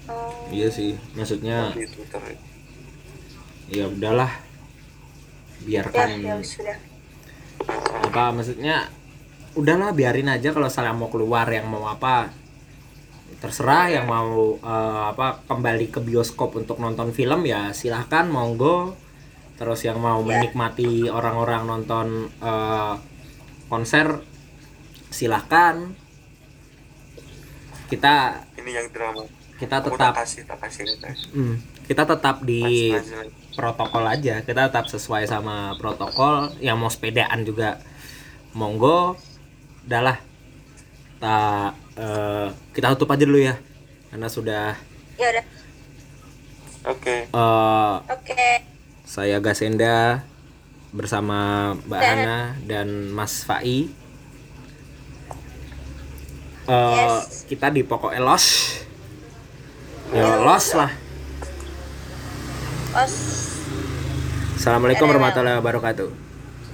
[SPEAKER 3] Oh,
[SPEAKER 2] iya sih maksudnya
[SPEAKER 1] di Twitter
[SPEAKER 2] ya udahlah.
[SPEAKER 3] Ya,
[SPEAKER 2] biarkan
[SPEAKER 3] ya sudah.
[SPEAKER 2] apa maksudnya udahlah biarin aja kalau saya mau keluar yang mau apa terserah yang mau eh, apa kembali ke bioskop untuk nonton film ya silahkan monggo. Terus yang mau
[SPEAKER 3] Ya.
[SPEAKER 2] menikmati orang-orang nonton eh, konser silahkan. Kita
[SPEAKER 1] ini yang drama
[SPEAKER 2] kita
[SPEAKER 1] Aku
[SPEAKER 2] tetap
[SPEAKER 1] tak kasih tak kasih
[SPEAKER 2] Hmm, kita tetap di protokol aja. Kita tetap sesuai sama protokol. Yang mau sepedaan juga monggo. Udahlah tak eh, kita tutup aja dulu ya karena sudah
[SPEAKER 3] Ya udah.
[SPEAKER 1] oke
[SPEAKER 2] eh,
[SPEAKER 3] Oke.
[SPEAKER 2] saya Gasenda bersama Mbak
[SPEAKER 3] Dan-
[SPEAKER 2] Ana dan Mas Fai Eh,
[SPEAKER 3] Yes.
[SPEAKER 2] kita di pokok elos ya los lah
[SPEAKER 3] Os.
[SPEAKER 2] Assalamualaikum warahmatullahi wabarakatuh